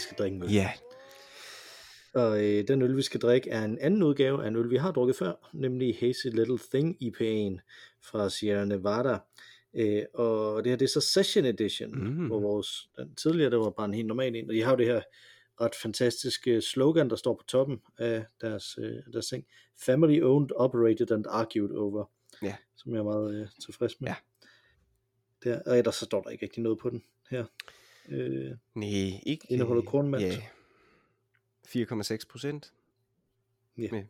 skal drikke en øl. Ja, Og øh, den øl, vi skal drikke, er en anden udgave af en øl, vi har drukket før, nemlig Hazy Little Thing IPA'en fra Sierra Nevada. Øh, og det her, det er så Session Edition, Mm. hvor vores, den tidligere, det var bare en helt normal en, og de har jo det her ret fantastiske slogan, der står på toppen af deres, øh, deres ting. Family owned, operated and argued over. Ja. Som jeg er meget øh, tilfreds med. Ja. Der, og ellers så står der ikke rigtig noget på den her. Øh, nej, ikke... Indeholder øh, kornmalt. Ja, 4,6 procent. Ja. Ja.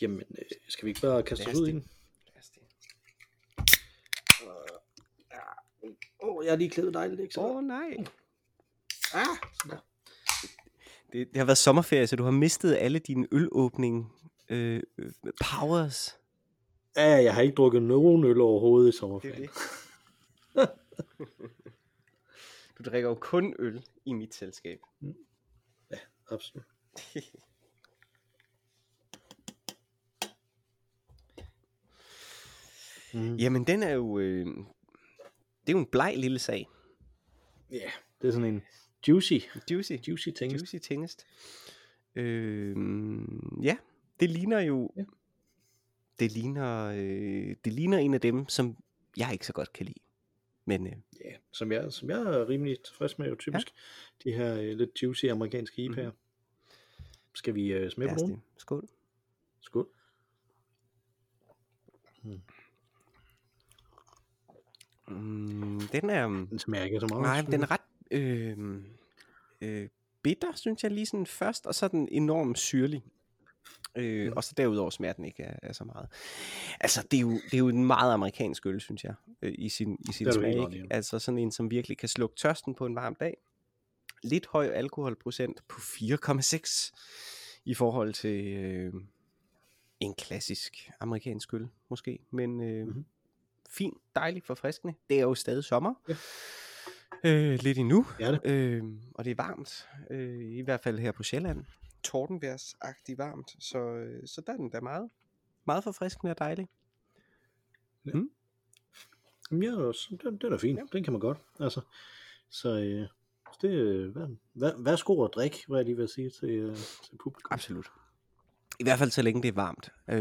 jamen, øh, skal vi ikke bare kaste os ud i det. den? Åh, oh, jeg har lige klædet dejligt, ikke så? Åh oh, nej. ah, sådan der. Det, det har været sommerferie, så du har mistet alle dine ølåbning øh, øh, powers. Ja, jeg har ikke drukket nogen øl overhovedet i sommerferien. det. du drikker jo kun øl i mit selskab. Absolut. Mm. Jamen, den er jo... Øh, det er jo en bleg lille sag. Ja, yeah, det er sådan en juicy, Juicy. juicy ting. Juicy tingest. Øh, ja, det ligner jo... Ja. Det ligner, øh, det ligner en af dem, som jeg ikke så godt kan lide. Men øh, Ja, som jeg, som jeg er rimelig tilfreds med, jo typisk. Ja. De her øh, lidt juicy amerikanske IPA'er. Mhm. Skal vi øh, smage på nogen? Skål. Skål. Mm, den er... Den smager ikke så meget. Nej, den er ret øh, øh, bitter, synes jeg lige sådan først, og så er den enormt syrlig. Øh. Og så derudover smager den ikke af så meget. Altså, det er, jo, det er jo en meget amerikansk øl, synes jeg, øh, i sin, i sin er smag. Ikke? ja. Altså sådan en, som virkelig kan slukke tørsten på en varm dag. Lidt høj alkoholprocent på 4,6 i forhold til øh, en klassisk amerikansk øl, måske. Men øh, Mhm. mm-hmm. fint, dejligt, forfriskende. Det er jo stadig sommer. Ja. Øh, lidt endnu. Er det. Øh, og det er varmt, øh, i hvert fald her på Sjælland. Tordenværsagtigt varmt, så, øh, så der er den da meget, meget forfriskende og dejlig. Jamen, jeg er også, den, den er fin. Ja. Den kan man godt. Altså, så øh, det øh, vær, vær, værsgo og drik, hvad jeg lige vil sige til, øh, til publikum. Absolut. I hvert fald så længe det er varmt. Øh,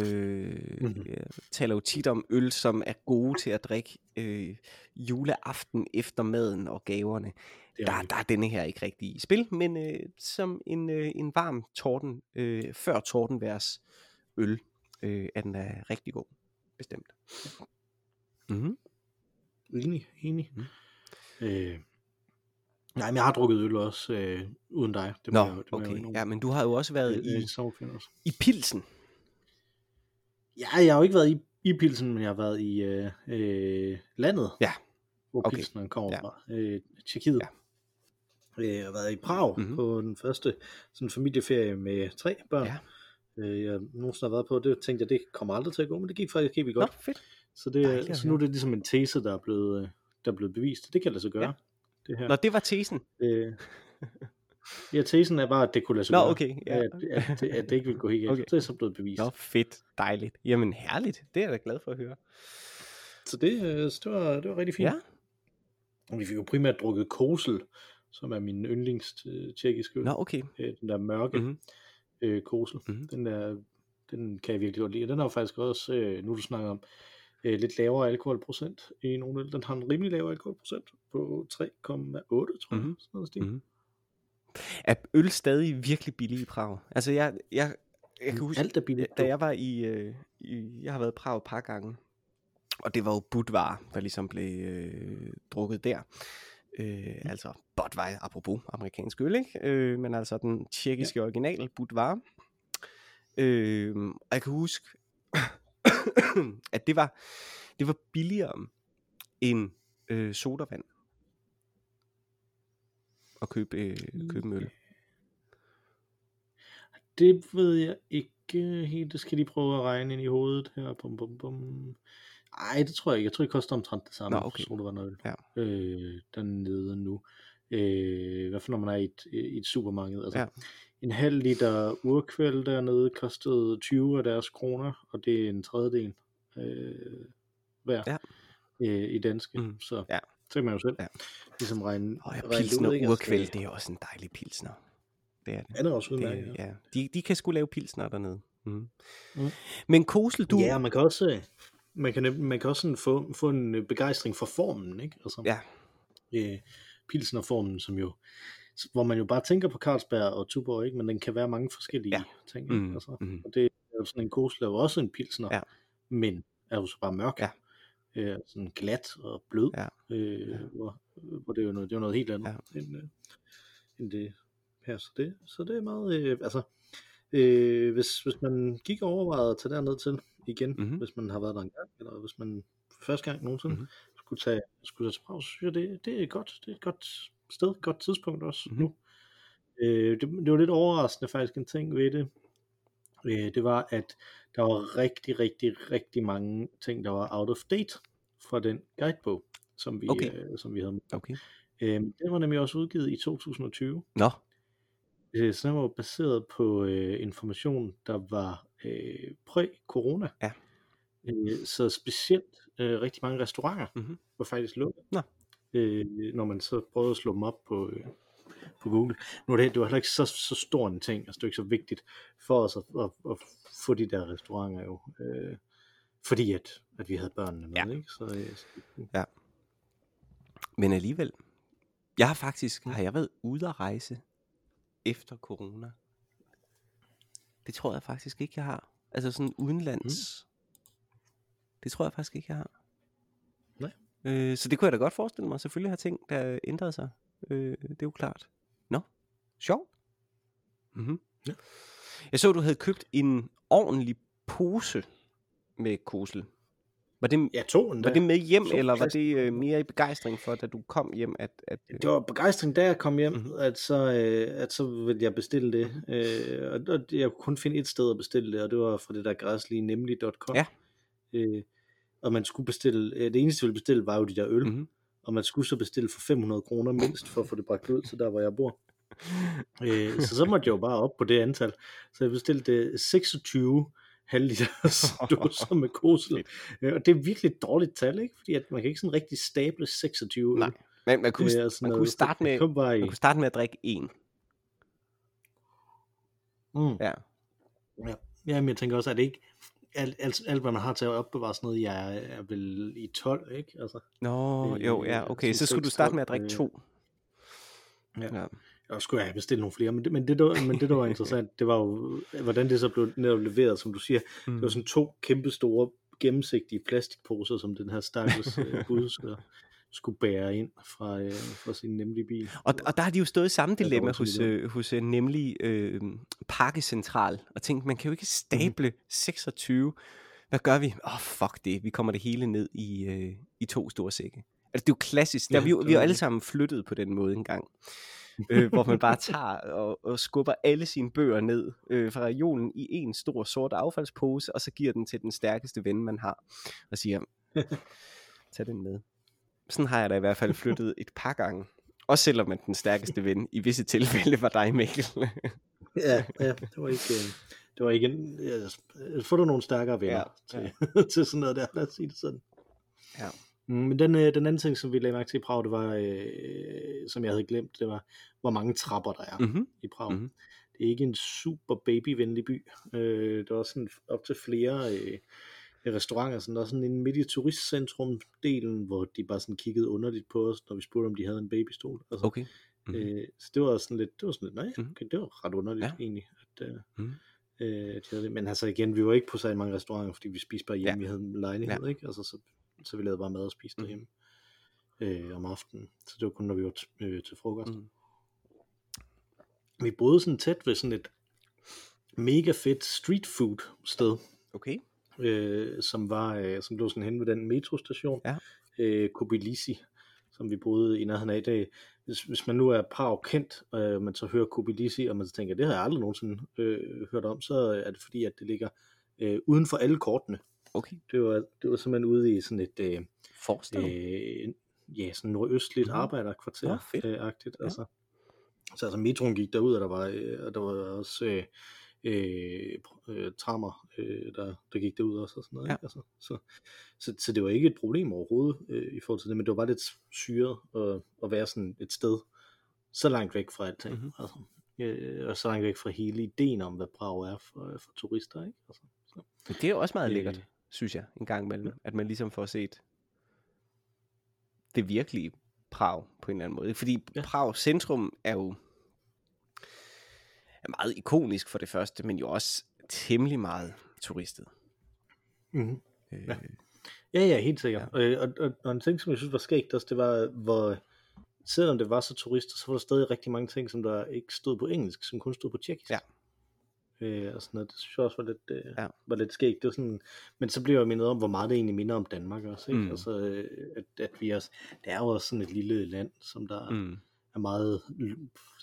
Mhm. mm-hmm. Jeg taler jo tit om øl, som er gode til at drikke øh, juleaften efter maden og gaverne. Det er Der, der er denne her ikke rigtig i spil, men øh, som en, øh, en varm torden, øh, før tordenværs øl, øh, er den er rigtig god. Bestemt. Mm-hmm. Enig, enig. Mhm. Øh, nej, men jeg har drukket øl også øh, uden dig. Det Nå, jeg, det må jeg jo okay. indrømme. Ja, men du har jo også været Øh, i, også. i Pilsen. Ja, jeg har jo ikke været i, i Pilsen, men jeg har været i øh, øh, landet. Ja. Hvor Okay. Pilsen kommer Ja. fra. Øh, Tjekkiet. Ja. Øh, Jeg har været i Prag Mhm. mm-hmm. på den første sådan familieferie med tre børn. Ja. Øh, jeg nogensinde har været på. Det tænkte jeg, det kommer aldrig til at gå, men det gik faktisk helt vildt godt. Nå, fedt. Så, det, Dejligt så nu er det ligesom en tese, der er blevet, øh, der er blevet bevist. Det kan lade sig gøre. Ja. Det her. Nå, det var tesen. Øh, ja, tesen er bare, at det kunne lade sig Nå, gøre. okay, ja. At, at, det, at det ikke ville gå helt. Okay. Det er så blevet bevist. Nå, fedt. Dejligt. Jamen, herligt. Det er jeg da glad for at høre. Så det, øh, så det, var, det var rigtig fint. Ja. Og vi fik jo primært drukket kosel, som er min yndlings øh, tjekkiske øl. Nå, okay. Øh, Den der mørke Mhm. mm-hmm. øh, kosel. Mhm. Den, der, den kan jeg virkelig godt lide. Den har faktisk også, øh, nu du snakker om, øh, lidt lavere alkoholprocent i nogle øl. Den har en rimelig lavere alkoholprocent på 3,8, tror jeg. Mhm. Sådan noget. Mhm. Er øl stadig virkelig billig i Prag? Altså, jeg, jeg, jeg kan huske, Alt er billigt. da jeg var i, øh, i, jeg har været i Prag et par gange, og det var jo Budvar, der ligesom blev øh, drukket der. Øh, altså Budvar, apropos amerikansk øl, ikke? Øh, men altså den tjekkiske ja. original, Budvar. Øh, og jeg kan huske, at det var, det var billigere end øh, sodavand at købe, øh, købe en øl. Det ved jeg ikke helt. Det skal de prøve at regne ind i hovedet her. Bum, bum, bum. Ej, det tror jeg ikke. Jeg tror, det koster omtrent det samme. Nå, okay. Sodavand og øl. Ja. Øh, dernede nu. Øh, I hvert fald når man er i et, i et supermarked. Altså, Ja. En halv liter urkvæl dernede kostede 20 af deres kroner, og det er en tredjedel øh, hver Ja. øh, i danske. Mhm. Så Ja. Så kan man jo selv Ja. ligesom regne, Og ja, regne det pilsner ud, ikke? Altså, urkvæl, det er også en dejlig pilsner. Det er det. Han er også det udmærket. ja. de, de kan sgu lave pilsner dernede. Mm. Mm. Men Kosel, du... Ja, man kan også, øh, man kan, man kan også sådan få, få en øh, begejstring for formen, ikke? Altså, Ja. øh, pilsnerformen, som jo, hvor man jo bare tænker på Carlsberg og Tuborg, ikke? Men den kan være mange forskellige Ja. ting, ikke? Mm. Altså, Mm. og det er jo sådan en kosel er jo også en pilsner, Ja. men er jo så bare mørk. Ja. Øh, sådan glat og blød, Ja. øh, Ja. Hvor, hvor det er jo noget, det er jo noget helt andet Ja. end, øh, end det her. Så det, så det er meget, øh, altså, øh, hvis, hvis man gik og overvejede at tage derned til igen, Mhm. mm-hmm. hvis man har været der en gang, eller hvis man første gang nogensinde Mhm. mm-hmm. skulle tage, skulle tage til Prag, så synes jeg, det, det er godt, det er et godt sted, godt tidspunkt også Mhm. mm-hmm. nu. Øh, det, det var lidt overraskende faktisk en ting ved det, øh, det var, at der var rigtig, rigtig, rigtig mange ting, der var out of date fra den guidebog, som vi, Okay. øh, som vi havde. Okay. Øh, den var nemlig også udgivet i 2020, Nå, øh, så den var baseret på øh, information, der var øh, præ-corona. Ja. Øh, så specielt øh, rigtig mange restauranter Mhm. var faktisk lukket. Nå. Øh, når man så prøvede at slå dem op på, øh, på Google. Nu er det, det var heller ikke så, så stor en ting, altså det er ikke så vigtigt for os at, at, at få de der restauranter jo. Øh, fordi at, at vi havde børnene med, Ja. ikke? Så, øh, så, men alligevel. Jeg har faktisk, Mm. har jeg været ude at rejse efter corona? Det tror jeg faktisk ikke, jeg har. Altså sådan udenlands. Det tror jeg faktisk ikke, jeg har. Øh, så det kunne jeg da godt forestille mig. Selvfølgelig har ting, der ændret sig. Øh, det er jo klart. Nå, sjovt. Mm-hmm. Ja. Jeg så, du havde købt en ordentlig pose med kosel. Var det, ja, to endda. var det med hjem, Så eller var det øh, mere i begejstring for, da du kom hjem, at... at øh, Det var begejstring, da jeg kom hjem, Mhm. mm-hmm. at, så, øh, at så ville jeg bestille det. Øh, og, og jeg kunne kun finde et sted at bestille det, og det var fra det der græslige nemlig.com. Ja. Øh, og man skulle bestille, øh, det eneste jeg ville bestille var jo de der øl, mm-hmm. Mhm. og man skulle så bestille for 500 kroner mindst, for at få det bragt ud til der, hvor jeg bor. Øh, så så måtte jeg jo bare op på det antal. Så jeg bestilte 26 halvliters dåser med kosel. Øh, og det er virkelig et dårligt tal, ikke? Fordi at man kan ikke sådan rigtig stable 26 øl. Nej, Men man kunne, er man kunne starte med, man kunne starte med at drikke en. Mm. Ja. Ja. ja, men jeg tænker også, at det ikke alt, alt, alt, hvad man har til at opbevare sådan noget, jeg er, er vel i 12, ikke? Altså, Nå, Øh, jo, ja, okay. Så skulle du starte med at drikke øh, to. Ja. ja. og skulle jeg bestilt nogle flere, men det, men det, der, men det, der var interessant, det var jo, hvordan det så blev netop leveret, som du siger. Mm. Det var sådan to kæmpe store, gennemsigtige plastikposer, som den her stakkels øh, skulle bære ind fra, øh, fra sin nemlige bil. Og, og der har de jo stået i samme dilemma dårligt hos, øh, hos øh, nemlig øh, Pakkecentral, og tænkte, man kan jo ikke stable 26. Hvad gør vi? Åh, oh, fuck det. Vi kommer det hele ned i, øh, i to store sække. Altså, det er jo klassisk. Der, Ja, vi, vi har jo alle sammen flyttet på den måde engang. øh, hvor man bare tager og, og skubber alle sine bøger ned øh, fra regionen i en stor sort affaldspose, og så giver den til den stærkeste ven, man har, og siger, tag den med. Sådan har jeg da i hvert fald flyttet et par gange. Også selvom at den stærkeste ven i visse tilfælde var dig, Mikkel. Ja, ja det var ikke... Øh, det var ikke en, ja, få du nogle stærkere venner Ja, ja, til, til sådan noget der, lad os sige det sådan. Ja. Mm, Men den, øh, den anden ting, som vi lagde mærke til i Prag, det var, øh, som jeg havde glemt, det var, hvor mange trapper der er mm-hmm. i Prag. Mhm. Det er ikke en super babyvenlig by. Øh, der var sådan op til flere øh, restauranter, sådan, der er sådan en midt i turistcentrum-delen, hvor de bare sådan kiggede underligt på os, når vi spurgte, om de havde en babystol. Altså, Okay. Mhm. øh, så det var sådan lidt, det var sådan lidt, nej, Mhm. okay, det var ret underligt Ja. ja. egentlig, at, øh, Mhm. øh, de havde det. Men altså igen, vi var ikke på så mange restauranter, fordi vi spiste bare hjemme, Ja. vi havde en lejlighed, ikke? Altså, så, så vi lavede bare mad og spiste Mhm. derhjemme øh, om aftenen. Så det var kun, når vi var t- øh, til frokost. Mhm. Vi boede sådan tæt ved sådan et mega fedt street food sted, Okay. Øh, som var øh, som lå sådan hen ved den metrostation, Ja. øh, Kobilisi, som vi boede i nærheden af. Det, hvis, hvis man nu er par kendt, øh, man så hører Kobilisi, og man så tænker, det har jeg aldrig nogensinde øh, hørt om, så er det fordi, at det ligger øh, uden for alle kortene. Okay. Det var, det var simpelthen ude i sådan et øh, Forstad. øh, ja, sådan nordøstligt Mhm. mm-hmm. arbejderkvarter Nå, fedt. øh, agtigt. Ja. Altså. Så altså metroen gik derud, og der var, øh, og der var også øh, øh, øh, trammer, øh, der, der gik derud også og sådan noget. Ja. Ikke? Altså, så, så, så det var ikke et problem overhovedet øh, i forhold til det, men det var bare lidt syret at, at være sådan et sted så langt væk fra alting. Mhm. Mm-hmm. Altså, øh, og så langt væk fra hele ideen om, hvad Prag er for, for turister. Ikke? Altså, så. Men det er jo også meget Øh. lækkert, synes jeg, en gang imellem, at man ligesom får set det virkelige Prag på en eller anden måde. Fordi ja. Ja. Prag centrum er jo er meget ikonisk for det første, men jo også temmelig meget turistet. Mm-hmm. Øh, Ja. Ja, ja, helt sikkert. Ja. Og, og, og en ting, som jeg synes var skægt også, det var, hvor selvom det var så turister, så var der stadig rigtig mange ting, som der ikke stod på engelsk, som kun stod på tjekkisk. Ja. Øh, og sådan noget. Det synes jeg også var lidt, øh, Ja. var lidt skægt. Det var sådan, men så blev jeg mindet om, hvor meget det egentlig minder om Danmark også. Ikke? Mm. Mm. Altså, øh, at, at vi også, det er jo også sådan et lille land, som der mm. Mm, er meget,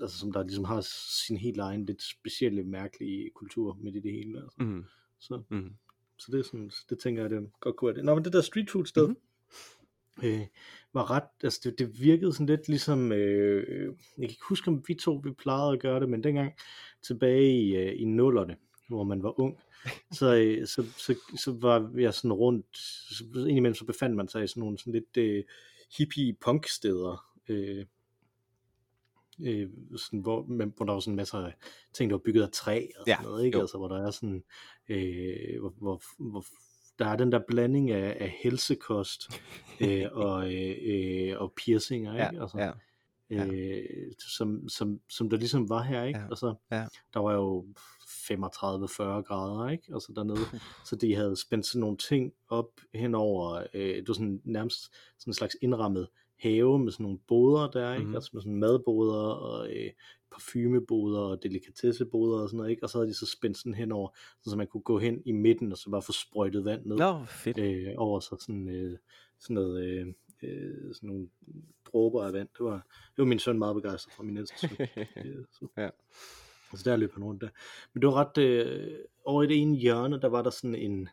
altså som der ligesom har sin helt egen, lidt specielle, mærkelige kultur midt i det hele. Altså. mm, Så, mm. så det, er sådan, det tænker jeg, det godt kunne være det. Nå, men det der street food sted, mm-hmm. øh, var ret, altså det, det virkede sådan lidt ligesom, øh, jeg kan ikke huske, om vi to vi plejede at gøre det, men dengang tilbage i, øh, i nullerne, hvor man var ung, så, øh, så, så, så var jeg sådan rundt, så indimellem så befandt man sig i sådan nogle sådan lidt øh, hippie punk steder, øh, øh, sådan, hvor, men, hvor der var sådan en masse af ting, der var bygget af træ og sådan Ja, noget, ikke? jo. Altså, hvor der er sådan, øh, hvor, hvor, hvor der er den der blanding af, af helsekost øh, og, øh, og piercinger, Ja, ikke? Altså, ja, ja. øh, som, som, som der ligesom var her, ikke? Ja, Altså, ja. der var jo 35-40 grader, ikke? Altså dernede, så de havde spændt sådan nogle ting op henover, øh, det var sådan nærmest sådan en slags indrammet have med sådan nogle boder der, ikke? Mhm. Altså med sådan madboder og øh, parfumeboder og delikatesseboder og sådan noget, ikke? Og så havde de så spændt sådan henover, så man kunne gå hen i midten og så bare få sprøjtet vand ned Nå, fedt. øh, over så sådan, øh, sådan noget, øh, øh, sådan nogle dråber af vand. Det var, det var min søn meget begejstret for, min ældste søn. Så. Ja. Altså der løb han rundt der. Men det var ret, øh, over i det ene hjørne, der var der sådan en,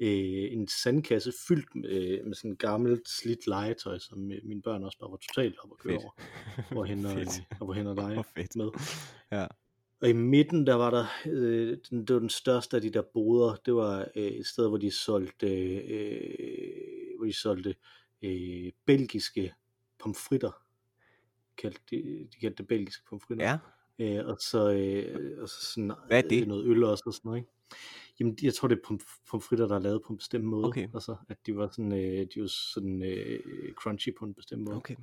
øh, en sandkasse fyldt med, øh, med sådan gammelt slidt legetøj, som øh, mine børn også bare var totalt op at køre Fedt. over. Hvorhen og, Fedt. og hvorhen og lege Hvor fedt. med. Ja. Og i midten, der var der, øh, den, det var den største af de der boder, det var øh, et sted, hvor de solgte, øh, hvor de solgte øh, belgiske pomfritter. Kaldte de, de kaldte det belgiske pomfritter. Ja, Øh, og så, øh, og så sådan, Hvad er det? øh, noget øl også og sådan noget, ikke? Jamen, jeg tror, det er pomf- pomfritter, der er lavet på en bestemt måde. Okay. Altså, at de var sådan, øh, de var sådan øh, crunchy på en bestemt måde. okay.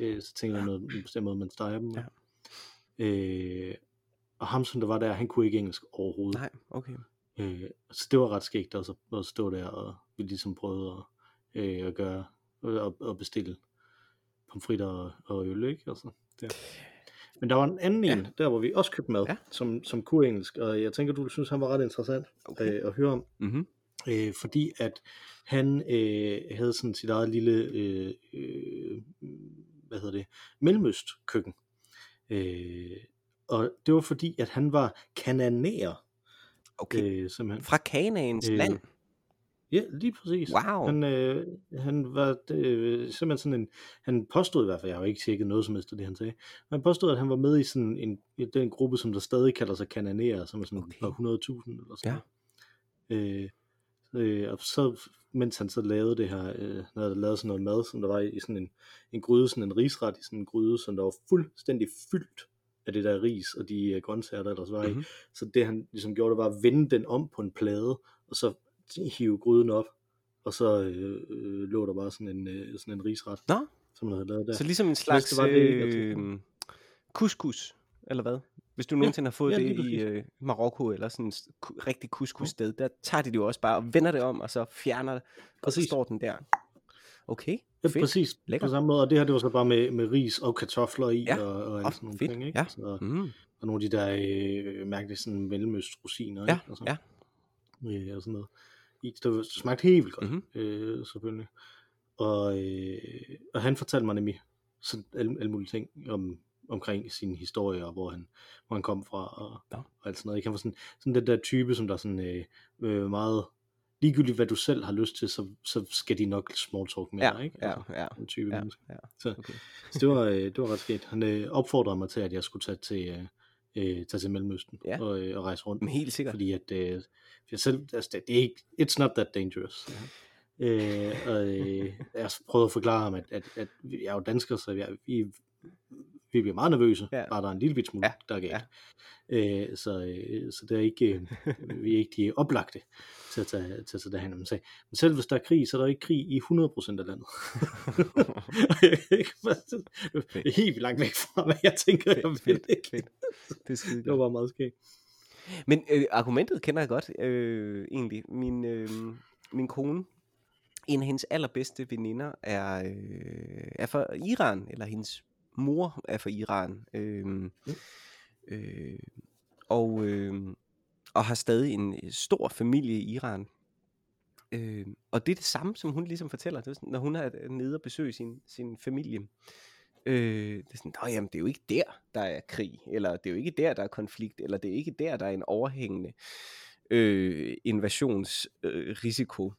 Øh, så tænker jeg noget, en bestemt måde, man steger dem. Ja. Øh, og ham, som der var der, han kunne ikke engelsk overhovedet. Nej, okay. Øh, så det var ret skægt også at, at stå der, og vi ligesom prøvede at, øh, at gøre, og, og bestille pomfritter og, og øl, ikke? Altså, der. Men der var en anden Ja. en, der hvor vi også købte mad, Ja. som, som kunne engelsk, og jeg tænker, du synes, han var ret interessant okay. øh, at høre om, Mm-hmm. øh, fordi at han øh, havde sådan sit eget lille, øh, øh, hvad hedder det, mellemøstkøkken. Øh, og det var fordi, at han var kananæer, Okay. øh, simpelthen. Fra Kanaans øh, land. Ja, lige præcis. Wow. Han, øh, han var øh, simpelthen sådan en, han påstod i hvert fald, jeg har jo ikke tjekket noget som helst af det, han sagde, men han påstod, at han var med i sådan en, i den gruppe, som der stadig kalder sig kananæer, som er sådan Okay. okay. 100.000 eller sådan Ja. Øh, øh, og så, mens han så lavede det her, øh, han havde lavet sådan noget mad, som der var i sådan en, en gryde, sådan en risret i sådan en gryde, som der var fuldstændig fyldt af det der ris og de øh, grøntsager, der ellers var i. Mhm. Så det han ligesom gjorde, det var at vende den om på en plade, og så hive gryden op, og så øh, øh, lå der bare sådan en, øh, sådan en risret, Nå, som han havde lavet der. så ligesom en slags det var det, øh, couscous, eller hvad? Hvis du nogensinde har fået ja, det lige i øh, Marokko, eller sådan et rigtig couscous sted, der tager de det jo også bare og vender det om, og så fjerner det, og så står den der. Okay, Ja, fedt. præcis. Lækkert. På samme måde, og det her, det var så bare med, med ris og kartofler i, Ja. og, og alt sådan nogle fedt. ting, ikke? Ja. Så, Mm. og nogle af de der øh, mærkelige sådan mellemøstrosiner, Ja, ikke? Altså, ja. Øh, og sådan noget. I, det, smagte helt vildt godt, Mhm. øh, selvfølgelig. Og, øh, og han fortalte mig nemlig sådan alle, alle mulige ting om, omkring sin historie, og hvor han, hvor han kom fra, og, Nå. og alt sådan noget. Ikke? Han var sådan, sådan den der type, som der sådan øh, øh, meget, ligegyldigt hvad du selv har lyst til, så, så skal de nok small talk med Ja, dig, ikke? ja, Altså, ja, den type ja, menneske. ja. Så, Okay. så det var, øh, det var ret sket. Han øh, opfordrede mig til, at jeg skulle tage til, øh, øh, tage til Mellemøsten Ja. og, øh, og rejse rundt. Men helt sikkert. Fordi at, øh, for selv, altså, det, det er ikke, it's not that dangerous. Øh, og øh, jeg prøvede at forklare ham, at, at, at jeg er jo dansker, så jeg, vi, vi bliver meget nervøse, Ja. bare der er en lille bit smule, Ja, der er galt. ja. Øh, så, øh, så det er ikke, øh, vi er ikke de oplagte til at tage, til at tage derhen. Men, sagde, men selv hvis der er krig, så er der ikke krig i 100% af landet. det er helt langt væk fra, hvad jeg tænker, jeg vil ikke. Det Det var bare meget skægt. Men øh, argumentet kender jeg godt, øh, egentlig. Min, øh, min kone, en af hendes allerbedste veninder, er, øh, er fra Iran, eller hendes mor er fra Iran. Øh, øh, og, øh, og har stadig en øh, stor familie i Iran. Øh, og det er det samme, som hun ligesom fortæller, det er sådan, når hun er nede og besøger sin, sin familie. Øh, det er sådan, Nå, jamen, det er jo ikke der, der er krig, eller det er jo ikke der, der er konflikt, eller det er ikke der, der er en overhængende øh, invasionsrisiko. Øh,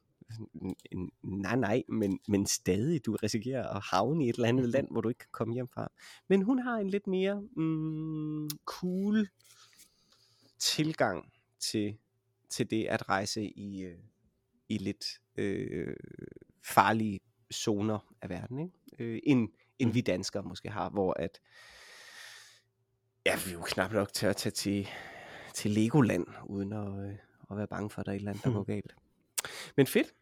nej, nej, men, men stadig, du risikerer at havne i et eller andet land, hvor du ikke kan komme hjem fra. Men hun har en lidt mere mm, cool tilgang til, til det at rejse i, øh, i lidt øh, farlige zoner af verden, ikke? Øh, end, end vi danskere måske har, hvor at ja, vi er jo knap nok til at tage til, til Legoland, uden at, øh, at være bange for, at der er et eller andet, der går galt. Men fedt.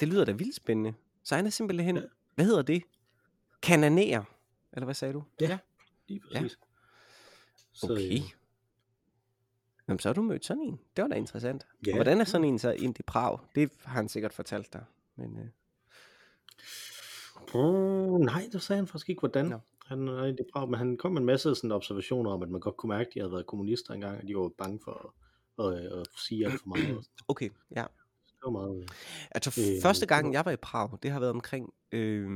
Det lyder da vildt spændende. Så han er simpelthen, Ja. hvad hedder det? Kananer, eller hvad sagde du? Ja, lige præcis. Så, Okay. øh, Jamen, så har du mødt sådan en. Det var da interessant. Ja. Og hvordan er sådan en så ind i Prag? Det har han sikkert fortalt dig. Men, øh, Oh, nej, det sagde han faktisk ikke, hvordan. Nå. Han, nej, det er bra, men han kom med en masse sådan observationer om, at man godt kunne mærke, at de havde været kommunister engang, og de var bange for at, at, at sige alt for meget. okay, ja. Det var meget... øh, Altså, Øh, første gang jeg var i Prag, det har været omkring øh,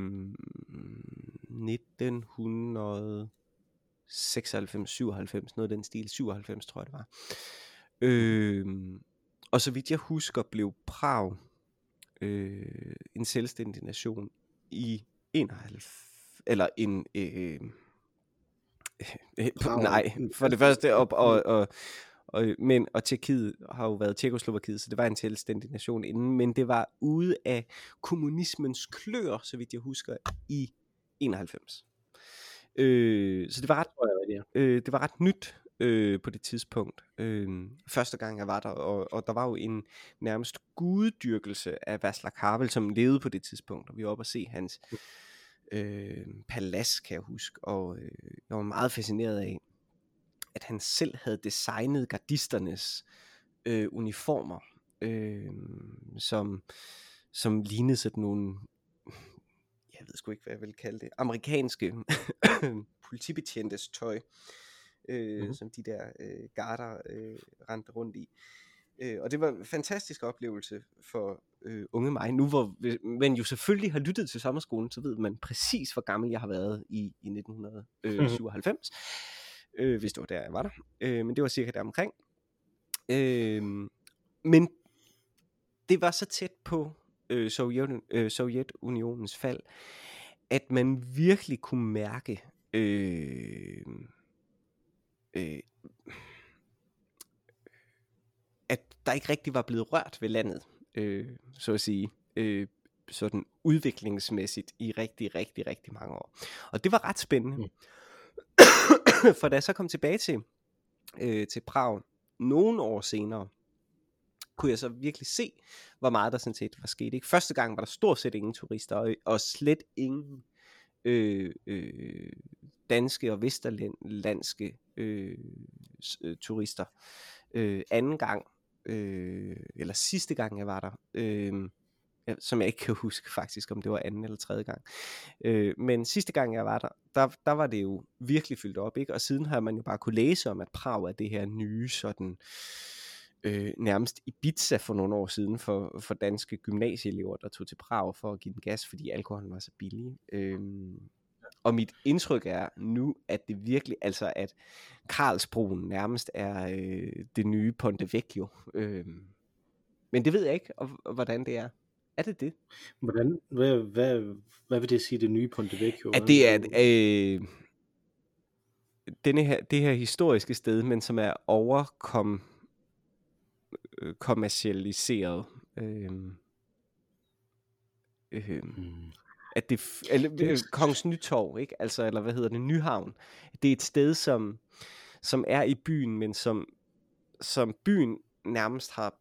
1996, 97, noget af den stil. 97, tror jeg det var. Øh, og så vidt jeg husker, blev Prag øh, en selvstændig nation i 91, eller en... Øh, øh, Prag- nej, for det første, og, og, og, og, men, og Tjekkiet har jo været Tjekkoslovakiet, så det var en selvstændig nation inden, men det var ude af kommunismens klør, så vidt jeg husker, i 91. Øh, så det var ret øh, det var ret nyt øh, på det tidspunkt. Øh, første gang jeg var der, og, og der var jo en nærmest guddyrkelse af Václav Havel, som levede på det tidspunkt, og vi var oppe og se hans øh, palads, kan jeg huske, og øh, jeg var meget fascineret af, at han selv havde designet gardisternes øh, uniformer, øh, som, som lignede sådan nogle, jeg ved sgu ikke, hvad jeg vil kalde det, amerikanske politibetjentes tøj, øh, Mhm. mm-hmm. som de der øh, garter øh, rendte rundt i. Øh, og det var en fantastisk oplevelse for øh, unge mig. Nu hvor man jo selvfølgelig har lyttet til sommerskolen, så ved man præcis, hvor gammel jeg har været i, i 1997 øh, hvis det var der, jeg var der. Øh, men det var cirka der omkring. Øh, men det var så tæt på øh, Sovjet, øh, Sovjetunionens fald, at man virkelig kunne mærke øh, øh, at der ikke rigtig var blevet rørt ved landet, øh, så at sige, øh, sådan udviklingsmæssigt i rigtig, rigtig, rigtig mange år. Og det var ret spændende. Mm. For da jeg så kom tilbage til, øh, til Prag nogle år senere, kunne jeg så virkelig se, hvor meget der sådan set var sket. Ikke? Første gang var der stort set ingen turister, og, og slet ingen øh, øh, danske og vesterlandske øh, øh, turister. Øh, anden gang, øh, eller sidste gang jeg var der, øh, Øh, som jeg ikke kan huske faktisk, om det var anden eller tredje gang. Øh, men sidste gang jeg var der, der, der var det jo virkelig fyldt op, ikke? Og siden har man jo bare kunne læse om, at Prag er det her nye sådan øh, nærmest Ibiza for nogle år siden for, for danske gymnasieelever, der tog til Prag for at give den gas, fordi alkoholen var så billig. Øhm, og mit indtryk er nu, at det virkelig, altså at Karlsbroen nærmest er øh, det nye Ponte Vecchio. Øhm, men det ved jeg ikke, og, og hvordan det er. Er det det? Hvordan, hvad, hvad, hvad vil det sige, det nye Ponte Vecchio? At det er, øh, denne her, det her historiske sted, men som er overkom øh, kommercialiseret. Øh, øh, Mm. at det, eller, Det er øh, Kongens Nytorv, ikke? Altså, eller hvad hedder det, Nyhavn. Det er et sted, som, som er i byen, men som, som byen nærmest har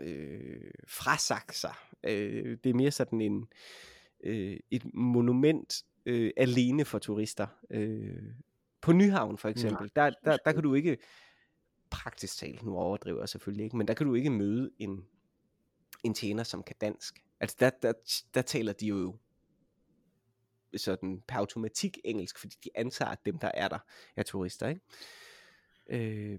øh, frasagt sig. Øh, det er mere sådan en, øh, et monument øh, alene for turister. Øh, på Nyhavn for eksempel, der, der, der kan du ikke, praktisk talt, nu overdriver jeg selvfølgelig ikke, men der kan du ikke møde en, en tjener, som kan dansk. Altså der, der, der taler de jo sådan per automatik engelsk, fordi de antager, at dem, der er der, er turister, ikke? Øh,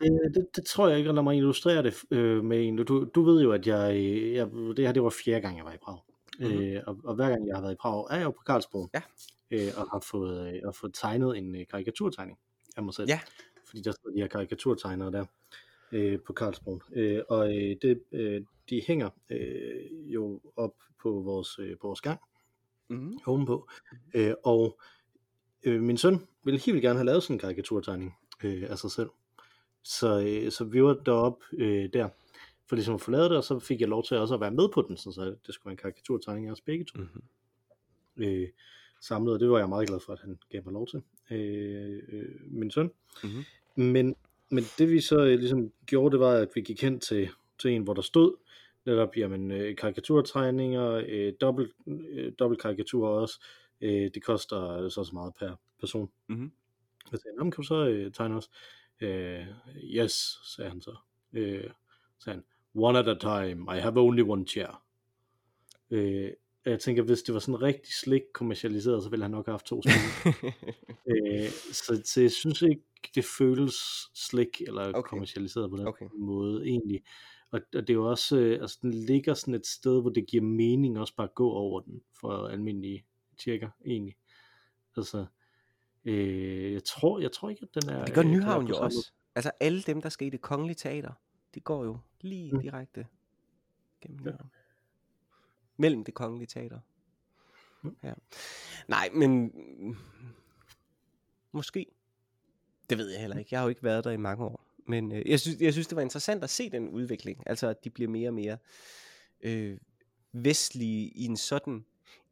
Det, det, det tror jeg ikke, og lad mig illustrere det øh, med en. Du, du ved jo, at jeg, jeg, det her det var fjerde gang, jeg var i Prag. Mhm. Mm-hmm. Øh, og, og hver gang jeg har været i Prag, er jeg jo på Karlsbro. Ja. Øh, og har fået, øh, har fået tegnet en øh, karikaturtegning af mig selv. Ja. Fordi der står de her karikaturtegnere der øh, på Karlsbro. Øh, og øh, det, øh, de hænger øh, jo op på vores, øh, på vores gang mm, ovenpå. Øh, og øh, min søn ville helt vildt gerne have lavet sådan en karikaturtegning øh, af sig selv. Så, øh, så vi var deroppe øh, der, for ligesom at få lavet det, og så fik jeg lov til også at være med på den, sådan så det skulle være en karikaturtegning af os begge to. mm, Øh, samlet, og det var jeg meget glad for, at han gav mig lov til, øh, øh, min søn. Mhm. Men, men det vi så øh, ligesom gjorde, det var, at vi gik hen til, til en, hvor der stod, netop, jamen, øh, karikaturtegninger, øh, dobbelt, øh, dobbelt karikatur også, øh, det koster så så meget per person. Mhm. Jeg sagde, "Nå, men kan du så øh, tegne os? Øh, yes, sagde han så. Øh, sagde han, one at a time, I have only one chair. Øh, jeg tænker, hvis det var sådan rigtig slik kommercialiseret, så ville han nok have haft to stole. øh, så, så jeg synes ikke, det føles slik eller Okay. kommercialiseret på den okay. måde egentlig. Og, og det er jo også, øh, altså den ligger sådan et sted, hvor det giver mening også bare at gå over den for almindelige tjekker egentlig. Altså, øh, jeg tror, jeg tror ikke, at den er... det gør øh, Nyhavn jo også. Altså alle dem, der skal i det kongelige teater, de går jo lige Mm. direkte gennem Ja. Nyhavn. Mellem det kongelige teater. Mm. Ja. Nej, men mm, måske. Det ved jeg heller ikke. Jeg har jo ikke været der i mange år. Men øh, jeg, synes, jeg synes, det var interessant at se den udvikling. Altså, at de bliver mere og mere øh, vestlige i en sådan,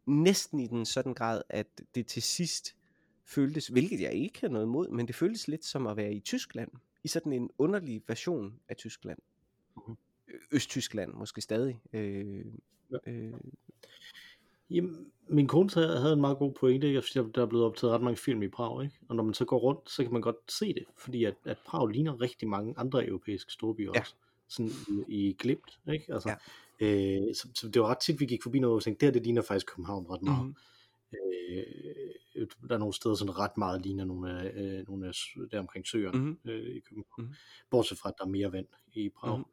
næsten i den sådan grad, at det til sidst føltes, hvilket jeg ikke har noget imod, men det føltes lidt som at være i Tyskland. I sådan en underlig version af Tyskland. Mhm. Østtyskland måske stadig. Øh, Ja. øh, Jamen, min kone havde en meget god pointe, ikke? fordi der er blevet optaget ret mange film i Prag, ikke? og når man så går rundt, så kan man godt se det, fordi at, at Prag ligner rigtig mange andre europæiske storbyer Ja. også, sådan i, i glimt, ikke? Altså, Ja. øh, så, så, det var ret tit, vi gik forbi noget, og tænkte, det her, det ligner faktisk København ret meget. mhm. Øh, der er nogle steder, sådan ret meget ligner nogle af, øh, nogle af der omkring søerne Mhm. øh, i København. Mhm. Bortset fra, at der er mere vand i Prag. Mhm.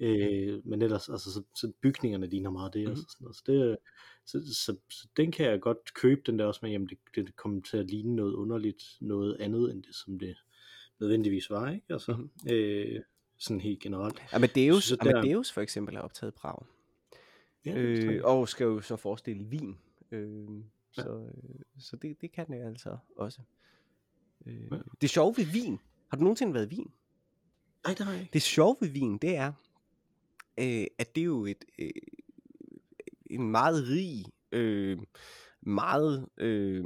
Øh, men ellers, altså, så, så bygningerne ligner meget det Mhm. også. og Sådan noget. Så, det, så, så, så, den kan jeg godt købe, den der også med, jamen det, det kommer til at ligne noget underligt, noget andet end det, som det nødvendigvis var, ikke? Altså, Mhm. øh, sådan helt generelt. Amadeus, Så der- Amadeus for eksempel er optaget Prag. Ja, Øh, og skal jo så forestille Wien. Øh, Ja. så øh, så det, det kan det altså også. Øh, Ja. Det sjove ved Wien, har du nogensinde været Wien? Nej, det har jeg ikke. Det sjove ved Wien, det er, øh, at det er jo et, øh, en meget rig, øh, meget øh,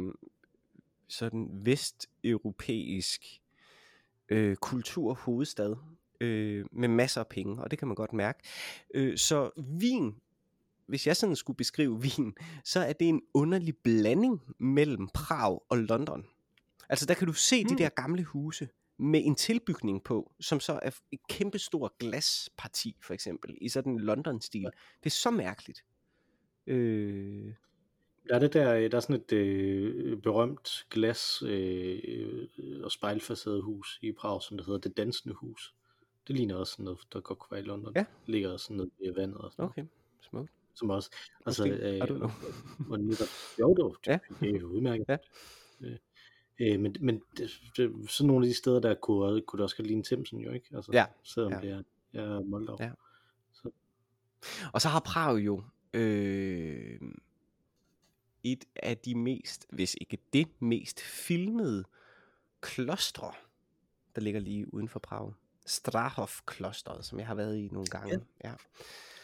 sådan vesteuropæisk øh, kulturhovedstad øh, med masser af penge, og det kan man godt mærke. Øh, så Wien, hvis jeg sådan skulle beskrive Wien, så er det en underlig blanding mellem Prag og London. Altså der kan du se de Hmm. der gamle huse med en tilbygning på, som så er et kæmpestort glasparti for eksempel, i sådan en London-stil. Det er så mærkeligt. Øh, Der er det der, der er sådan et øh, berømt glas øh, og spejlfacadehus i Prag, som det hedder Det Dansende Hus. Det ligner også sådan noget, der godt kunne være i London. Ja. Det ligger også sådan noget ved vandet og sådan okay, smukt. Som også, altså, Måske. I don't know. hvor netop, jo, det var, Ja. det er jo udmærket. Ja. Øh, øh, men men det, det, sådan nogle af de steder, der kunne, kunne det også godt ligne Thamesen jo, ikke? Altså, Ja. Selvom Ja. det er, er Moldau. Ja. Så, Og så har Prag jo øh, et af de mest, hvis ikke det mest filmede klostre, der ligger lige uden for Prag. Strahov-klosteret, som jeg har været i nogle gange. Ja. ja.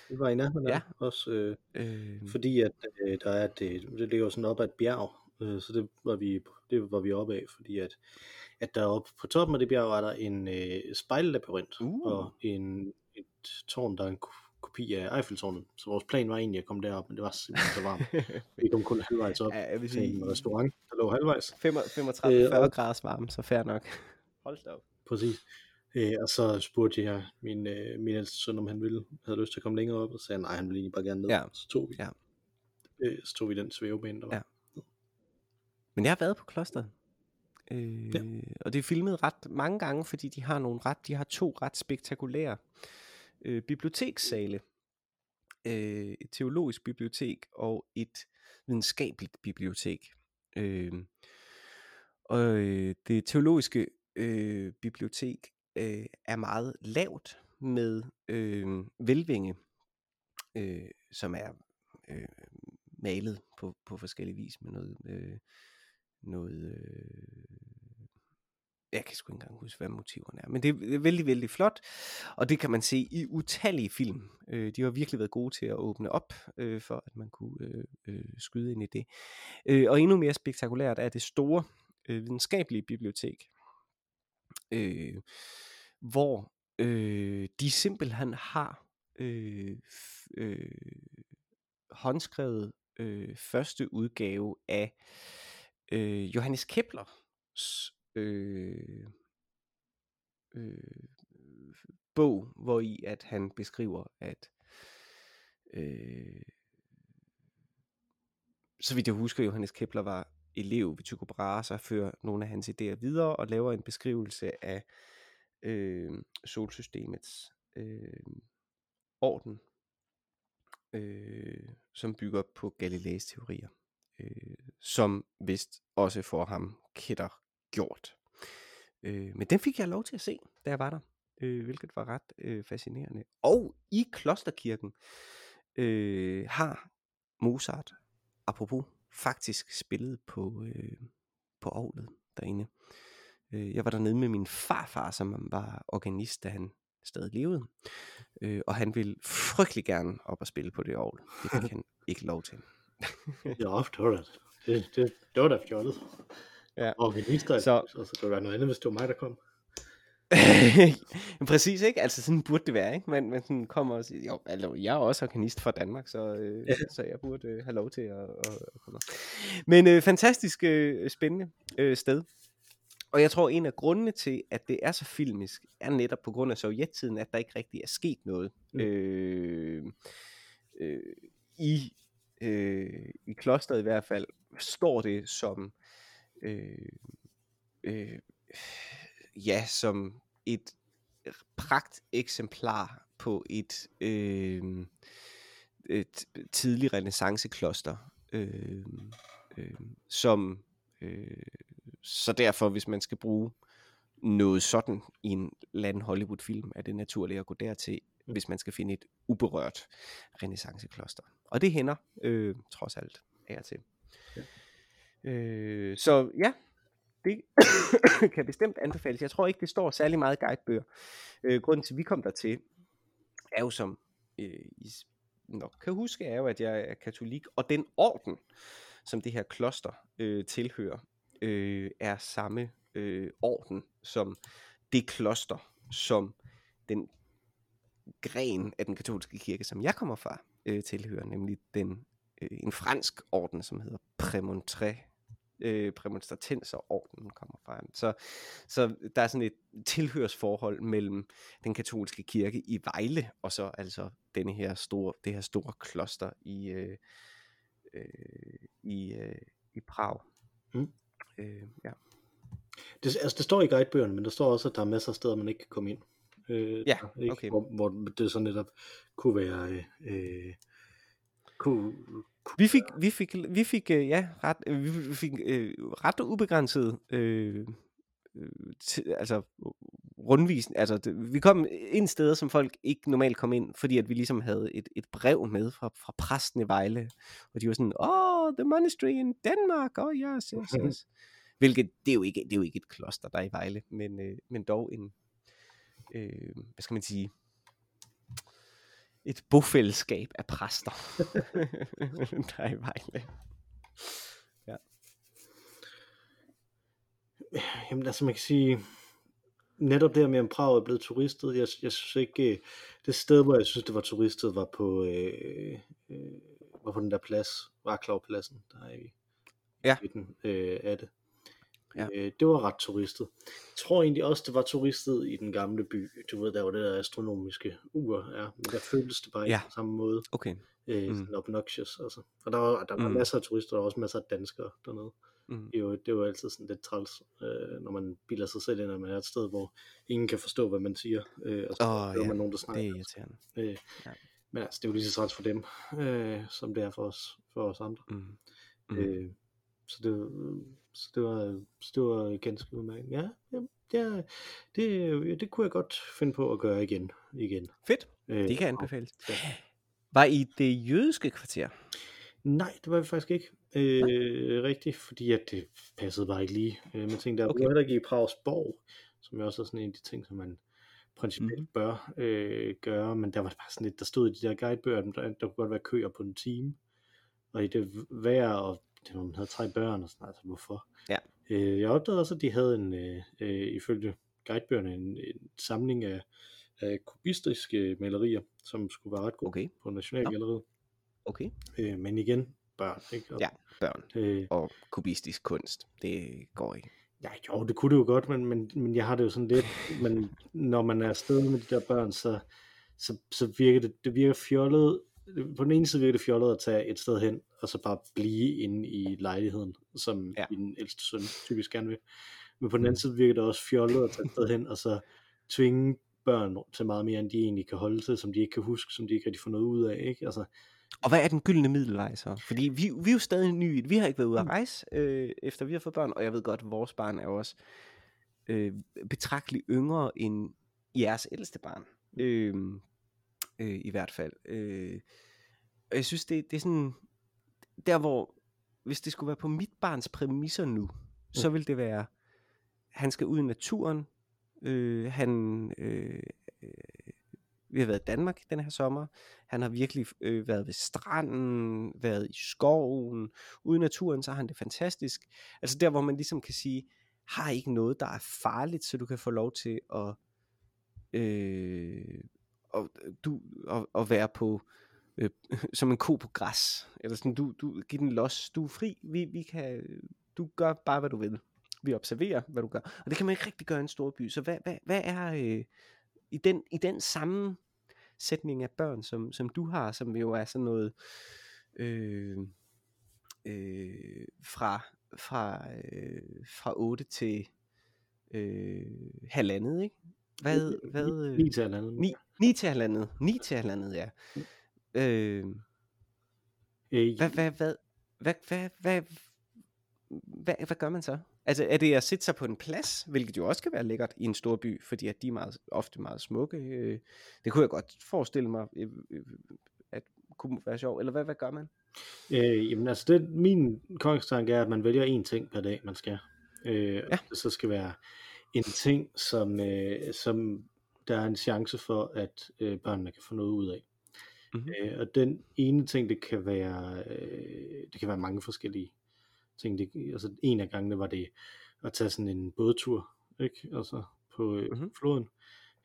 Det var i nærheden Ja. også, øh, Øh, fordi at øh, der er det, det ligger sådan op ad et bjerg, øh, så det var vi det var vi oppe af, fordi at at deroppe på toppen af det bjerg er der en øh, spejllabyrint Uh. og en et tårn der er en ko- kopi af Eiffeltårnet. Så vores plan var egentlig at komme derop, men det var simpelthen så varmt. vi kom kun halvvejs op ja, jeg vil til en sige, restaurant, der lå halvvejs. 35-40 Øh, og- graders varme, så fair nok. Hold da op. Præcis. Øh, og så spurgte jeg min, øh, min ældste søn, om han ville, havde lyst til at komme længere op, og sagde nej, han ville egentlig bare gerne ned. Ja. Så tog vi, Ja. øh, så tog vi den svævebane, der var. Ja. Men jeg har været på klosteret. Øh, Ja. Og det er filmet ret mange gange, fordi de har nogle ret, de har to ret spektakulære øh, bibliotekssale. Øh, et teologisk bibliotek og et videnskabeligt bibliotek. Øh, og øh, det teologiske øh, bibliotek øh, er meget lavt med øh, velvinge, øh, som er øh, malet på, på forskellige vis med noget, øh, noget øh, jeg kan sgu ikke engang huske, hvad motiverne er, men det er det er vældig, vældig flot, og det kan man se i utallige film. Øh, de har virkelig været gode til at åbne op, øh, for at man kunne øh, øh, skyde ind i det. Øh, og endnu mere spektakulært er det store øh, videnskabelige bibliotek, øh, hvor øh, de simpelthen har øh, f- øh, håndskrevet øh, første udgave af øh, Johannes Keplers øh, øh, bog, hvor i at han beskriver, at øh, så vidt jeg husker, Johannes Kepler var elev ved Tycho Brahe, så fører nogle af hans idéer videre og laver en beskrivelse af øh, solsystemets øh, orden, øh, som bygger på Galileis teorier, øh, som vist også får ham kætter gjort. Øh, men den fik jeg lov til at se, da jeg var der, øh, hvilket var ret øh, fascinerende. Og i klosterkirken øh, har Mozart, apropos, faktisk spillet på, øh, på ovlet derinde. Øh, jeg var dernede med min farfar, som var organist, da han stadig levede. Øh, og han ville frygtelig gerne op og spille på det ovl. Det fik han ikke lov til. Ja, det var da, det, det, det var da fjollet. Ja. Og minister, Så- så, så det kunne være noget andet, hvis det var mig, der kom. Præcis, ikke? Altså sådan burde det være, ikke? Men, men sådan kommer og siger, jo, altså, jeg er også organist fra Danmark, så, øh, Ja. så jeg burde øh, have lov til at, at, at komme. Men øh, fantastisk øh, spændende øh, sted. Og jeg tror, en af grundene til, at det er så filmisk, er netop på grund af sovjettiden, at der ikke rigtig er sket noget Mm. øh, øh, i, øh, i klosteret i hvert fald, står det som øh, øh, ja, som et pragt eksemplar på et, øh, et tidlig renaissancekloster, øh, øh, som øh, så derfor, hvis man skal bruge noget sådan i en anden Hollywood-film, er det naturligt at gå dertil, Mm. hvis man skal finde et uberørt renaissancekloster. Og det hænder øh, trods alt af og til. Ja. Øh, så ja, det kan bestemt anbefales. Jeg tror ikke, det står særlig meget i guidebøger. Øh, grunden til, at vi kom dertil, er jo som øh, I nok kan huske, er jo, at jeg er katolik, og den orden, som det her kloster øh, tilhører, øh, er samme øh, orden som det kloster, som den gren af den katolske kirke, som jeg kommer fra, øh, tilhører, nemlig den øh, en fransk orden, som hedder Prémontré øh, Premonstratenserordenen kommer fra. Så, så der er sådan et tilhørsforhold mellem den katolske kirke i Vejle, og så altså denne her store, det her store kloster i, øh, øh, i, øh, i Prag. Mm. Øh, ja. Det, altså, det står i guidebøgerne, men der står også, at der er masser af steder, man ikke kan komme ind. Øh, Ja, der, ikke? okay. Hvor, hvor det så netop kunne være... Øh, øh, kunne, Vi fik, vi fik, vi fik, øh, ja, ret, øh, vi fik øh, ret ubegrænset, øh, øh, til, altså rundvis, altså det, vi kom ind steder, som folk ikke normalt kom ind, fordi at vi ligesom havde et, et brev med fra, fra præsten i Vejle, og de var sådan, oh, the monastery in Denmark, oh yes, yes, yes. Hvilket, det er jo ikke, det er jo ikke et kloster, der er i Vejle, men, øh, men dog en, øh, hvad skal man sige, et bofællesskab af præster, der er i Vejle. Jamen altså man kan sige, netop det her med, om Prag er blevet turistet, jeg, jeg synes ikke, det sted, hvor jeg synes, det var turistet, var på, øh, øh, var på den der plads, Varklavpladsen, der er i Ja. midten øh, af det. Ja. Øh, det var ret turistet. Jeg tror egentlig også, det var turistet i den gamle by. Du ved, der var det der astronomiske ur, ja. men der føltes det bare Ja. ikke på samme måde. Okay. Øh, Mm. obnoxious, altså. Og der var, der var Mm. masser af turister, og også masser af danskere dernede. Mm. Det er jo, det er jo altid sådan lidt træls, øh, når man bilder sig selv ind, at man er et sted, hvor ingen kan forstå, hvad man siger, øh, og så hører ja, man nogen, der Det snakker. er irriterende. Øh, Ja. Men altså, det er jo lige så træls for dem, øh, som det er for os, for os andre. Mm. Mm. Øh, så, det, så det var, så det var ganske udmærket. Ja, ja, det, det, det kunne jeg godt finde på at gøre igen. igen. Fedt. Øh, Det kan anbefales. Ja. Var I det jødiske kvarter? Nej, det var vi faktisk ikke øh, rigtigt, fordi at det passede bare ikke lige. Øh, man tænkte, der Okay. okay. var heller i Prags Borg, som jo også er sådan en af de ting, som man principielt Mhm. bør øh, gøre, men der var det bare sådan lidt, der stod i de der guidebøger, der, der kunne godt være køer på en time, og i det vejr, og det, var, man havde tre børn, og sådan, altså hvorfor? Ja. Øh, jeg opdagede også, at de havde en, øh, øh, ifølge guidebøgerne, en, en samling af, af kubistiske malerier, som skulle være ret gode Okay. på Nationalgalleriet. Okay. Øh, men igen, børn, ikke? Og, Ja, børn Øh, og kubistisk kunst. Det går ikke. ja, jo, det kunne det jo godt, men, men, men jeg har det jo sådan lidt, men når man er afsted med de der børn, så, så, så virker det, det virker fjollet, på den ene side virker det fjollet at tage et sted hen, og så bare blive inde i lejligheden, som Ja. min ældste søn typisk gerne vil. Men på den anden side virker det også fjollet at tage et sted hen, og så tvinge børn til meget mere, end de egentlig kan holde til, som de ikke kan huske, som de ikke rigtig får noget ud af, ikke? Altså, Og hvad er den gyldne middelvej så? Fordi vi, vi er jo stadig nye. Vi har ikke været ude at rejse, øh, efter vi har fået børn. Og jeg ved godt, at vores barn er jo også øh, betragteligt yngre end jeres ældste barn. Øh, øh, I hvert fald. Øh, og jeg synes, det, det er sådan... Der hvor... Hvis det skulle være på mit barns præmisser nu, så vil det være... Han skal ud i naturen. Øh, han... Øh, øh, vi har været i Danmark den her sommer. Han har virkelig øh, været ved stranden, været i skoven, ude i naturen, så har han det fantastisk. Altså der, hvor man ligesom kan sige, har ikke noget, der er farligt, så du kan få lov til at, øh, og, du, og, og være på, øh, som en ko på græs. Eller sådan, du, du giver den los, du er fri, vi, vi kan, du gør bare, hvad du vil. Vi observerer, hvad du gør. Og det kan man ikke rigtig gøre i en stor by. Så hvad, hvad, hvad er øh, i, den, i den samme sætning af børn, som, som du har, som jo er sådan noget øh, øh, fra, fra, øh, fra 8 til øh, halvandet, ikke? Hvad, hvad, øh, Ni til halvandet. 9, 9 til halvandet, 9 til halvandet, ja. Øh, Øh, hvad, hvad, hvad, hvad, hvad, hvad, hvad, hvad gør man så? Altså er det at sætte sig på en plads, hvilket jo også kan være lækkert i en stor by, fordi at de er meget, ofte meget smukke. Øh, det kunne jeg godt forestille mig, øh, øh, at kunne være sjov. Eller hvad, hvad gør man? Øh, jamen altså, det, min kongstanke er, at man vælger én ting per dag, man skal. Øh, ja. Det så skal være en ting, som, øh, som der er en chance for, at øh, børnene kan få noget ud af. Mhm. Øh, og den ene ting, det kan være, øh, det kan være mange forskellige ting. Det, altså en af gangene var det at tage sådan en bådtur, ikke? Altså på øh, Mhm. mm-hmm. floden.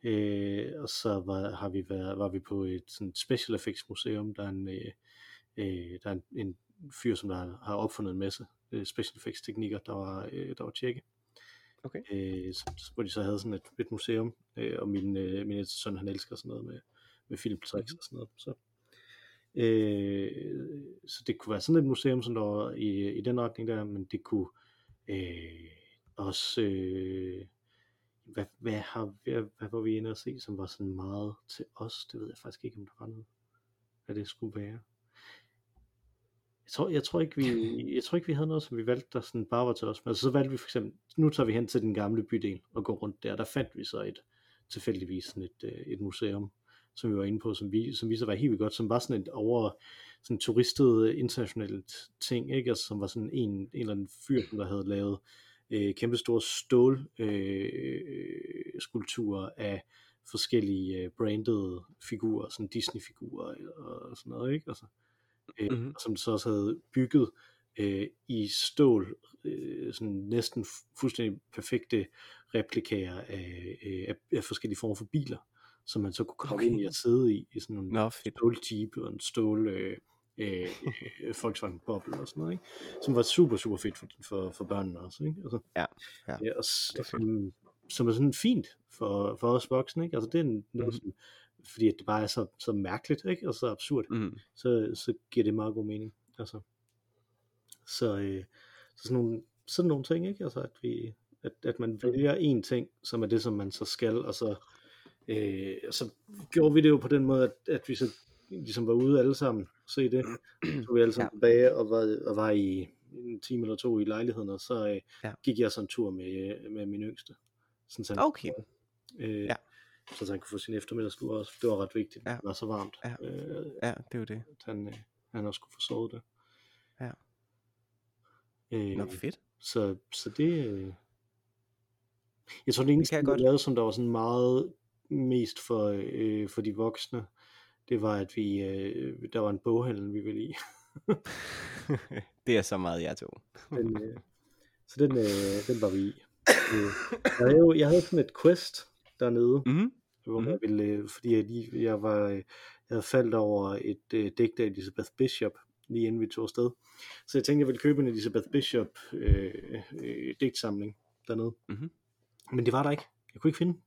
Øh, og så var, har vi været, var vi på et sådan special effects museum, der er en, øh, øh, der er en, en fyr, som der har, har opfundet en masse øh, special effects teknikker, der var, øh, der var tjekke. Okay. Øh, så, hvor de så havde sådan et, et museum, øh, og min, øh, min ældste søn, han elsker sådan noget med, med filmtricks Mhm. og sådan noget. Så, øh, så det kunne være sådan et museum, som der var i, i den retning der, men det kunne øh, også, øh, hvad, hvad, har, hvad, hvad var vi inde at se, som var sådan meget til os, det ved jeg faktisk ikke, om der var noget, hvad det skulle være. Jeg tror, jeg tror ikke vi, jeg tror ikke vi havde noget, som vi valgte, der sådan bare var til os. Men altså, så valgte vi for eksempel, nu tager vi hen til den gamle bydel og går rundt der. Der fandt vi så et, tilfældigvis sådan et, øh, et museum, som vi var inde på, som vi, som vi så var helt vildt godt, som var sådan et over, sådan turistet øh, internationalt ting, ikke? Altså, som var sådan en, en eller anden fyr, der havde lavet øh, kæmpe store stål øh, øh, skulpturer af forskellige branded brandede figurer, sådan Disney-figurer og sådan noget, ikke? Altså, øh, Mhm. som så også havde bygget øh, i stål, øh, sådan næsten fu- fuldstændig perfekte replikager af, øh, af, af forskellige former for biler, som man så kunne komme Okay. ind i og sidde i, i sådan Nå, fedt. stål Jeep og en stål øh, øh, øh, Volkswagen Boble og sådan noget, ikke? som var super, super fedt for, for, for børnene også. Ikke? Altså, Ja, ja. ja og, Det er fedt. som, som er sådan fint for, for os voksne. Ikke? Altså, det er en- noget, Mhm. som, fordi det bare er så, så mærkeligt ikke? og så absurd, Mm. så, så giver det meget god mening. Altså, så, øh, så sådan, nogle, sådan nogle ting, ikke? Altså, at, vi, at, at man vælger en ting, som er det, som man så skal, og så, øh, så gjorde vi det jo på den måde, at, at vi så ligesom var ude alle sammen se det. Så tog vi alle sammen ja. tilbage og var, og var i en time eller to i lejligheden, og så øh, Ja. gik jeg så en tur med, med min yngste. Sådan, så han, Okay. øh, Ja. Så han kunne få sin eftermiddagslur også. Det var ret vigtigt, Ja. det var så varmt, Ja. øh, Ja, det er jo det. at han, øh, han også kunne få sovet det. Ja. Øh, Nå, fedt. så, så det... Øh... Jeg tror, det eneste, kan jeg lavede, som der var sådan meget mest for, øh, for de voksne, det var, at vi, øh, der var en boghandel, vi ville i. det er så meget jeg tog. Den, øh, så den, øh, den var vi i. Øh, jeg, havde jo, jeg havde sådan et quest dernede, Mm. hvor Mhm. jeg ville, øh, fordi jeg, lige, jeg var, øh, jeg havde faldt over et øh, digt af Elizabeth Bishop, lige inden vi tog afsted. Så jeg tænkte, jeg ville købe en Elizabeth Bishop øh, øh, digtsamling dernede. Mhm. Men det var der ikke. Jeg kunne ikke finde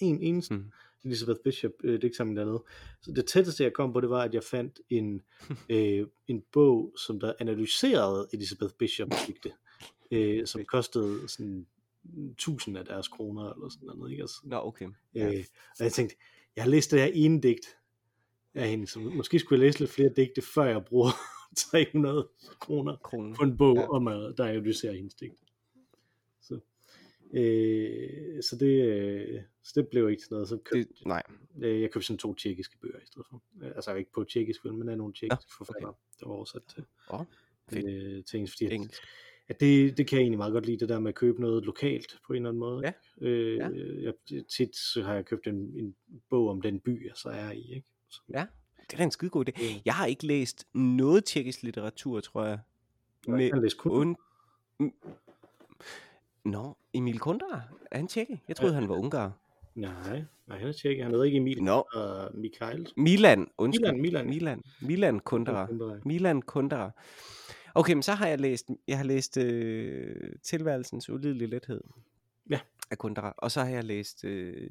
en eneste Mm. Elizabeth Bishop øh, digtsamling dernede. Så det tætteste jeg kom på, det var, at jeg fandt en, øh, en bog, som der analyserede Elizabeth Bishop digte, øh, som kostede sådan 1000 af deres kroner, eller sådan noget, ikke? Altså, Nå, okay. Ja. Øh, og jeg tænkte, jeg har læst det her ene digt af hende, så måske skulle jeg læse lidt flere digte, før jeg bruger 300 kroner Kronen. på en bog, Ja. ja. om at der analyserer hendes digte. Så, øh, så, det, øh, så det blev ikke til noget. Så købte, Det, nej. øh, jeg købte sådan to tjekkiske bøger i stedet for. Altså ikke på tjekkisk, men af nogle tjekkiske okay. forfattere, der var oversat til, Åh, fedt. øh, til engelsk. Fordi Engelsk. At det, det kan jeg egentlig meget godt lide, det der med at købe noget lokalt på en eller anden måde. Ja. Øh, Ja. jeg, tit så har jeg købt en, en bog om den by, jeg så er i. Ikke? Så, Ja, det er da en skide god idé. øh, Jeg har ikke læst noget tjekkisk litteratur, tror jeg. jeg Med kan læse kun. und... Nå, Emil Kundera, er han tjekke? Jeg troede, Ja. han var ungar. Nej, nej, han er tjekket. Han hedder ikke Emil Nå, og Michael. Milan, undskyld. Milan, Milan. Milan, Milan. Kundera. Milan Kundera. Okay, men så har jeg læst, jeg har læst øh, Tilværelsens ulidelige lethed. Ja. Af Kundera. Og så har jeg læst, øh,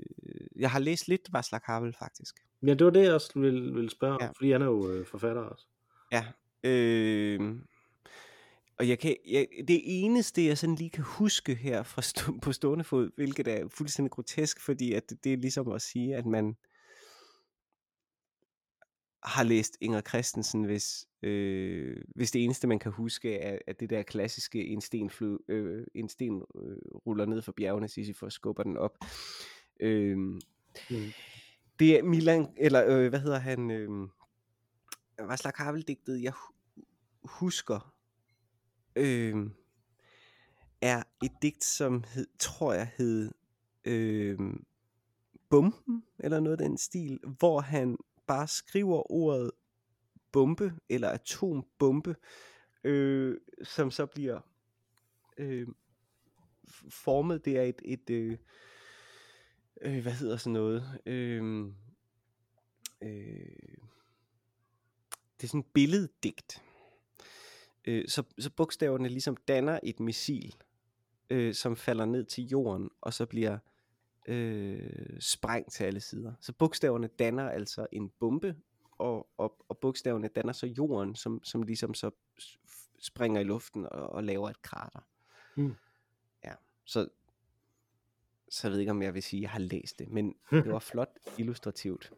jeg har læst lidt Václav Havel faktisk. Ja, det var det, jeg også ville, ville spørge om, Ja. fordi han er jo øh, forfatter også. Ja. Øh, og jeg kan, jeg, det eneste, jeg sådan lige kan huske her fra stå, på stående fod, hvilket er fuldstændig grotesk, fordi at det, det er ligesom at sige, at man har læst Inger Christensen, hvis, øh, hvis det eneste, man kan huske, er, er det der klassiske, en sten, fly, øh, en sten øh, ruller ned for bjergene, Sisyfos skubber den op. Øh, Mm. det er Milan, eller øh, hvad hedder han, øh, Václav Havel-digtet, jeg hu- husker, øh, er et digt, som hed, tror jeg hed øh, Bomben, eller noget af den stil, hvor han bare skriver ordet bombe, eller atombombe, øh, som så bliver øh, formet, det er et, et øh, øh, hvad hedder sådan noget, øh, øh, det er sådan et billeddigt. Øh, så, så bogstaverne ligesom danner et missil, øh, som falder ned til jorden, og så bliver øh, sprængt til alle sider. Så bogstaverne danner altså en bombe, og, og, og bogstaverne danner så jorden, som, som ligesom så springer i luften og, og laver et krater. Mm. Ja, så, så jeg ved ikke, om jeg vil sige, at jeg har læst det, men det var flot illustrativt.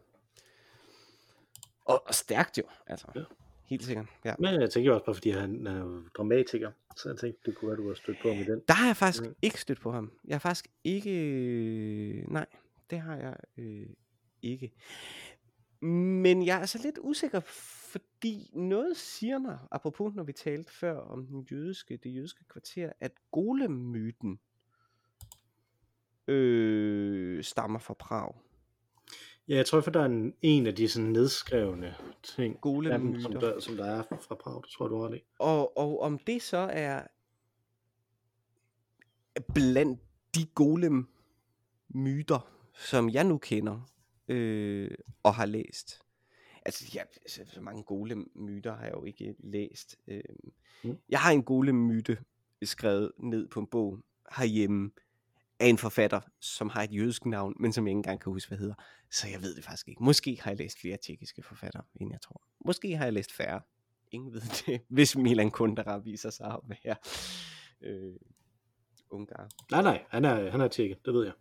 Og, og stærkt jo, altså. Ja. Helt sikkert, ja. Men jeg tænker også bare, fordi han, er dramatiker, så jeg tænkte, det kunne være, du har stødt på med den. Der har jeg faktisk Mm. ikke stødt på ham. Jeg har faktisk ikke... øh, Nej, det har jeg øh, ikke. Men jeg er så lidt usikker, fordi noget siger mig, apropos når vi talte før om den jødiske, det jødiske kvarter, at golemmyten øh, stammer fra Prag. Ja, jeg tror for der er en, en af de sådan nedskrevne ting, Golemmyter. som der, som der er fra Prag, det tror jeg, du har det. Og, og om det så er blandt de golem myter, som jeg nu kender øh, og har læst. Altså, ja, så så mange golem myter har jeg jo ikke læst. Øh, Mm. Jeg har en golem myte skrevet ned på en bog herhjemme af en forfatter, som har et jødisk navn, men som jeg ikke engang kan huske, hvad hedder. Så jeg ved det faktisk ikke. Måske har jeg læst flere tjekkiske forfattere, end jeg tror. Måske har jeg læst færre. Ingen ved det, hvis Milan Kundera viser sig at være øh, ungar. Nej, nej, han er, han er tjekket, det ved jeg.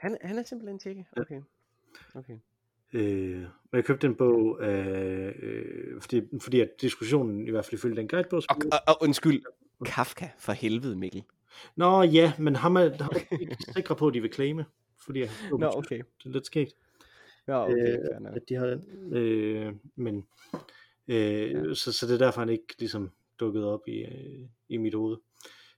Han, han er simpelthen tjekke? Okay. okay. Øh, men jeg købte en bog, øh, fordi, fordi at diskussionen, i hvert fald ifølge den guidebog, Og, og, og undskyld, Kafka for helvede, Mikkel. Nå ja, men ham er, ham er ikke sikre på, at de vil claime, fordi han Nå, okay. det er lidt skægt, Ja, okay, Øh, at de har den. Øh, men, øh, så, så det er derfor, han ikke ligesom dukket op i, øh, i mit hoved.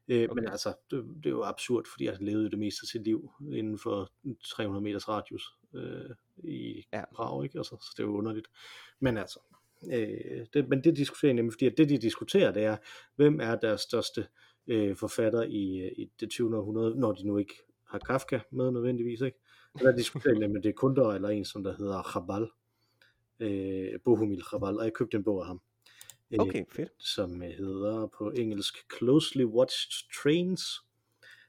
Øh, okay. Men altså, det, det er jo absurd, fordi han levede det meste af sit liv inden for 300 meters radius øh, i Ja. ja. Prag, ikke? Altså, så det er jo underligt. Men altså, øh, det, men det diskuterer jeg nemlig, fordi at det de diskuterer, det er, hvem er deres største øh, forfatter i, øh, i det 20. århundrede, når de nu ikke har Kafka med nødvendigvis, ikke? Der diskuterer jeg nemlig, det er Kunder eller en, som der hedder Chabal, øh, Bohumil Chabal, og jeg købte en bog af ham. øh, Okay, fedt. som øh, hedder på engelsk Closely Watched Trains,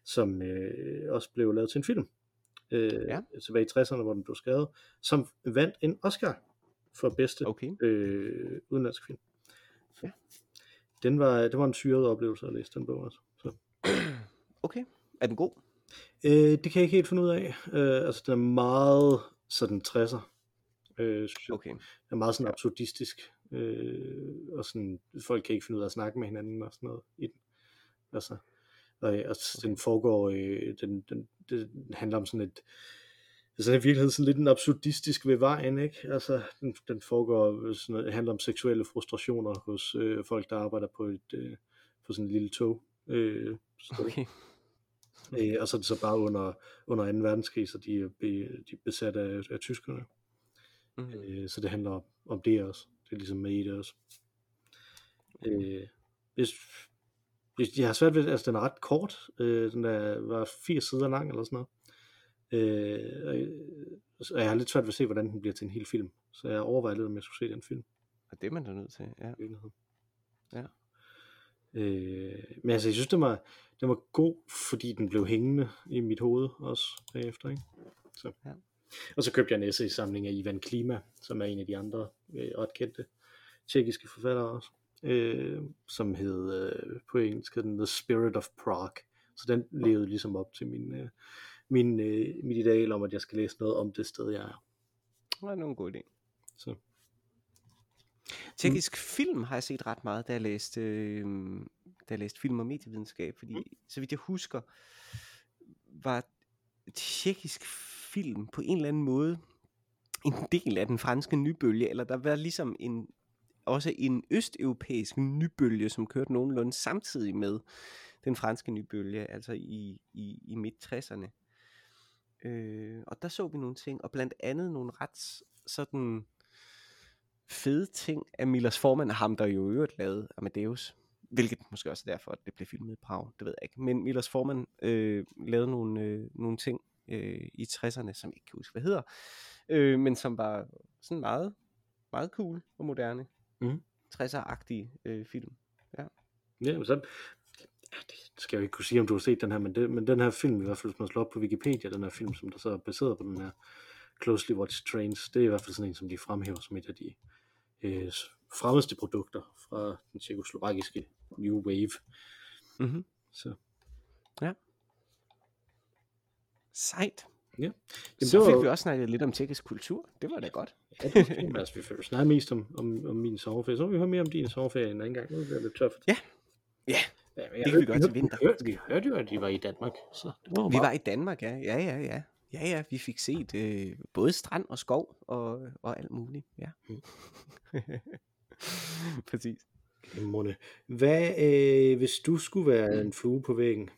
som øh, også blev lavet til en film øh, Ja. tilbage i 60'erne, hvor den blev skrevet, som vandt en Oscar for bedste Okay. øh, udenlandsk film. Ja. Den var, det var en syret oplevelse at læse den bog. Altså. Så. Okay. Er den god? Øh, det kan jeg ikke helt finde ud af. Øh, altså, den er meget sådan 60'er. Øh, synes. Okay. Den er meget sådan absurdistisk. Øh, og sådan, folk kan ikke finde ud af at snakke med hinanden og sådan noget i den. Altså, og, og okay. den foregår, øh, den, den, den handler om sådan et, altså i virkeligheden sådan lidt en absurdistisk ved vejen, ikke? Altså, den, den foregår, sådan noget, handler om seksuelle frustrationer hos øh, folk, der arbejder på et, øh, på sådan et lille tog. Øh, så, Okay. Øh, og så er det så bare under, under 2. verdenskrig, så de er, de er besat af, af tyskerne. Mm. Øh, så det handler om, om det også. Det er ligesom med i det også. Øh, hvis, hvis, jeg har svært ved, altså den er ret kort. Øh, den er, var 80 sider lang eller sådan noget. Øh, og, og jeg har lidt svært ved at se, hvordan den bliver til en hel film. Så jeg overvejer lidt, om jeg skulle se den film. Og det er man da nødt til, ja. Ja. Øh, men altså, jeg synes, den var, den var god, fordi den blev hængende i mit hoved også bagefter. Ikke? Så. Ja. Og så købte jeg en essay-samling af Ivan Klima, som er en af de andre øh, ret kendte tjekkiske forfattere også, øh, som hed øh, på engelsk den The Spirit of Prague. Så den levede ligesom op til min, øh, min, øh, mit ideal om, at jeg skal læse noget om det sted, jeg er. Det er en god idé. Så. Tjekkisk film har jeg set ret meget, da jeg læste, øh, da jeg læste film og medievidenskab, fordi Mm. så vidt jeg husker, var tjekkisk film på en eller anden måde en del af den franske nybølge, eller der var ligesom en også en østeuropæisk nybølge, som kørte nogenlunde samtidig med den franske nybølge, altså i, i, i midt-60'erne. Øh, og der så vi nogle ting, og blandt andet nogle ret sådan fede ting af Millers formand, ham der jo i øvrigt lavede Amadeus, hvilket måske også er derfor, at det blev filmet i Prag, det ved jeg ikke. Men Millers formand øh, lavede nogle, øh, nogle ting øh, i 60'erne, som jeg ikke kan huske, hvad hedder, øh, men som var sådan meget, meget cool og moderne. Mhm. 60'er-agtige øh, film. Ja, men så, ja, det skal jeg jo ikke kunne sige, om du har set den her, men, det, men den her film, i hvert fald hvis man slår op på Wikipedia, den her film, som der så er baseret på den her Closely Watched Trains, det er i hvert fald sådan en, som de fremhæver som et af de øh, fremmeste produkter fra den tjekoslovakiske New Wave. Mm-hmm. Så, Sejt. ja. Jamen, Så det fik var, vi også snakket lidt om tjekkisk kultur. Det var da godt. ja, det var altså, vi får snakke mest om, om, om min sommerferie. Så må vi høre mere om din sommerferie en anden gang. Nu er det lidt tøft. Ja. Ja, det kan vi gøre til vinter. Vi hørte, vi hørte jo, at de var i Danmark. Så det var Vi var i Danmark, ja. Ja, ja, ja. Ja, ja, vi fik set øh, både strand og skov og, og alt muligt. Ja. Præcis. Glimrende. Hvad, øh, hvis du skulle være en flue på væggen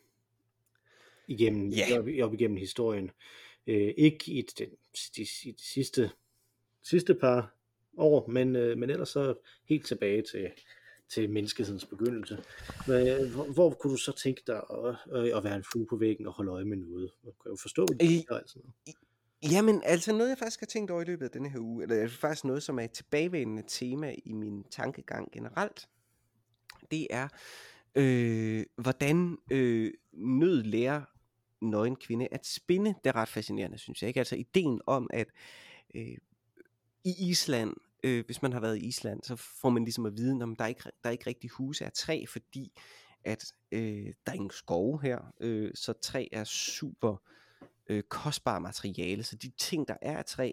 igennem, Ja. op, op igennem historien, øh, ikke i den, de, i de sidste, sidste par år, men, øh, men ellers så helt tilbage til, til menneskehedens begyndelse. Hvad, hvor, hvor kunne du så tænke dig at, at, at være en flue på væggen og holde øje med noget? Jeg kan jo forstå, Øh, det er. Sådan noget. Jamen, altså noget, jeg faktisk har tænkt over i løbet af denne her uge, eller faktisk noget, som er et tilbagevendende tema i min tankegang generelt, det er, øh, hvordan øh, nød lærer nøgen kvinde at spinde. Det er ret fascinerende, synes jeg. Ikke? Altså ideen om, at øh, i Island, øh, hvis man har været i Island, så får man ligesom at vide, at der er ikke, der er ikke rigtig huse af træ, fordi at øh, der er ingen skove her, øh, så træ er super øh, kostbare materiale, så de ting, der er af træ,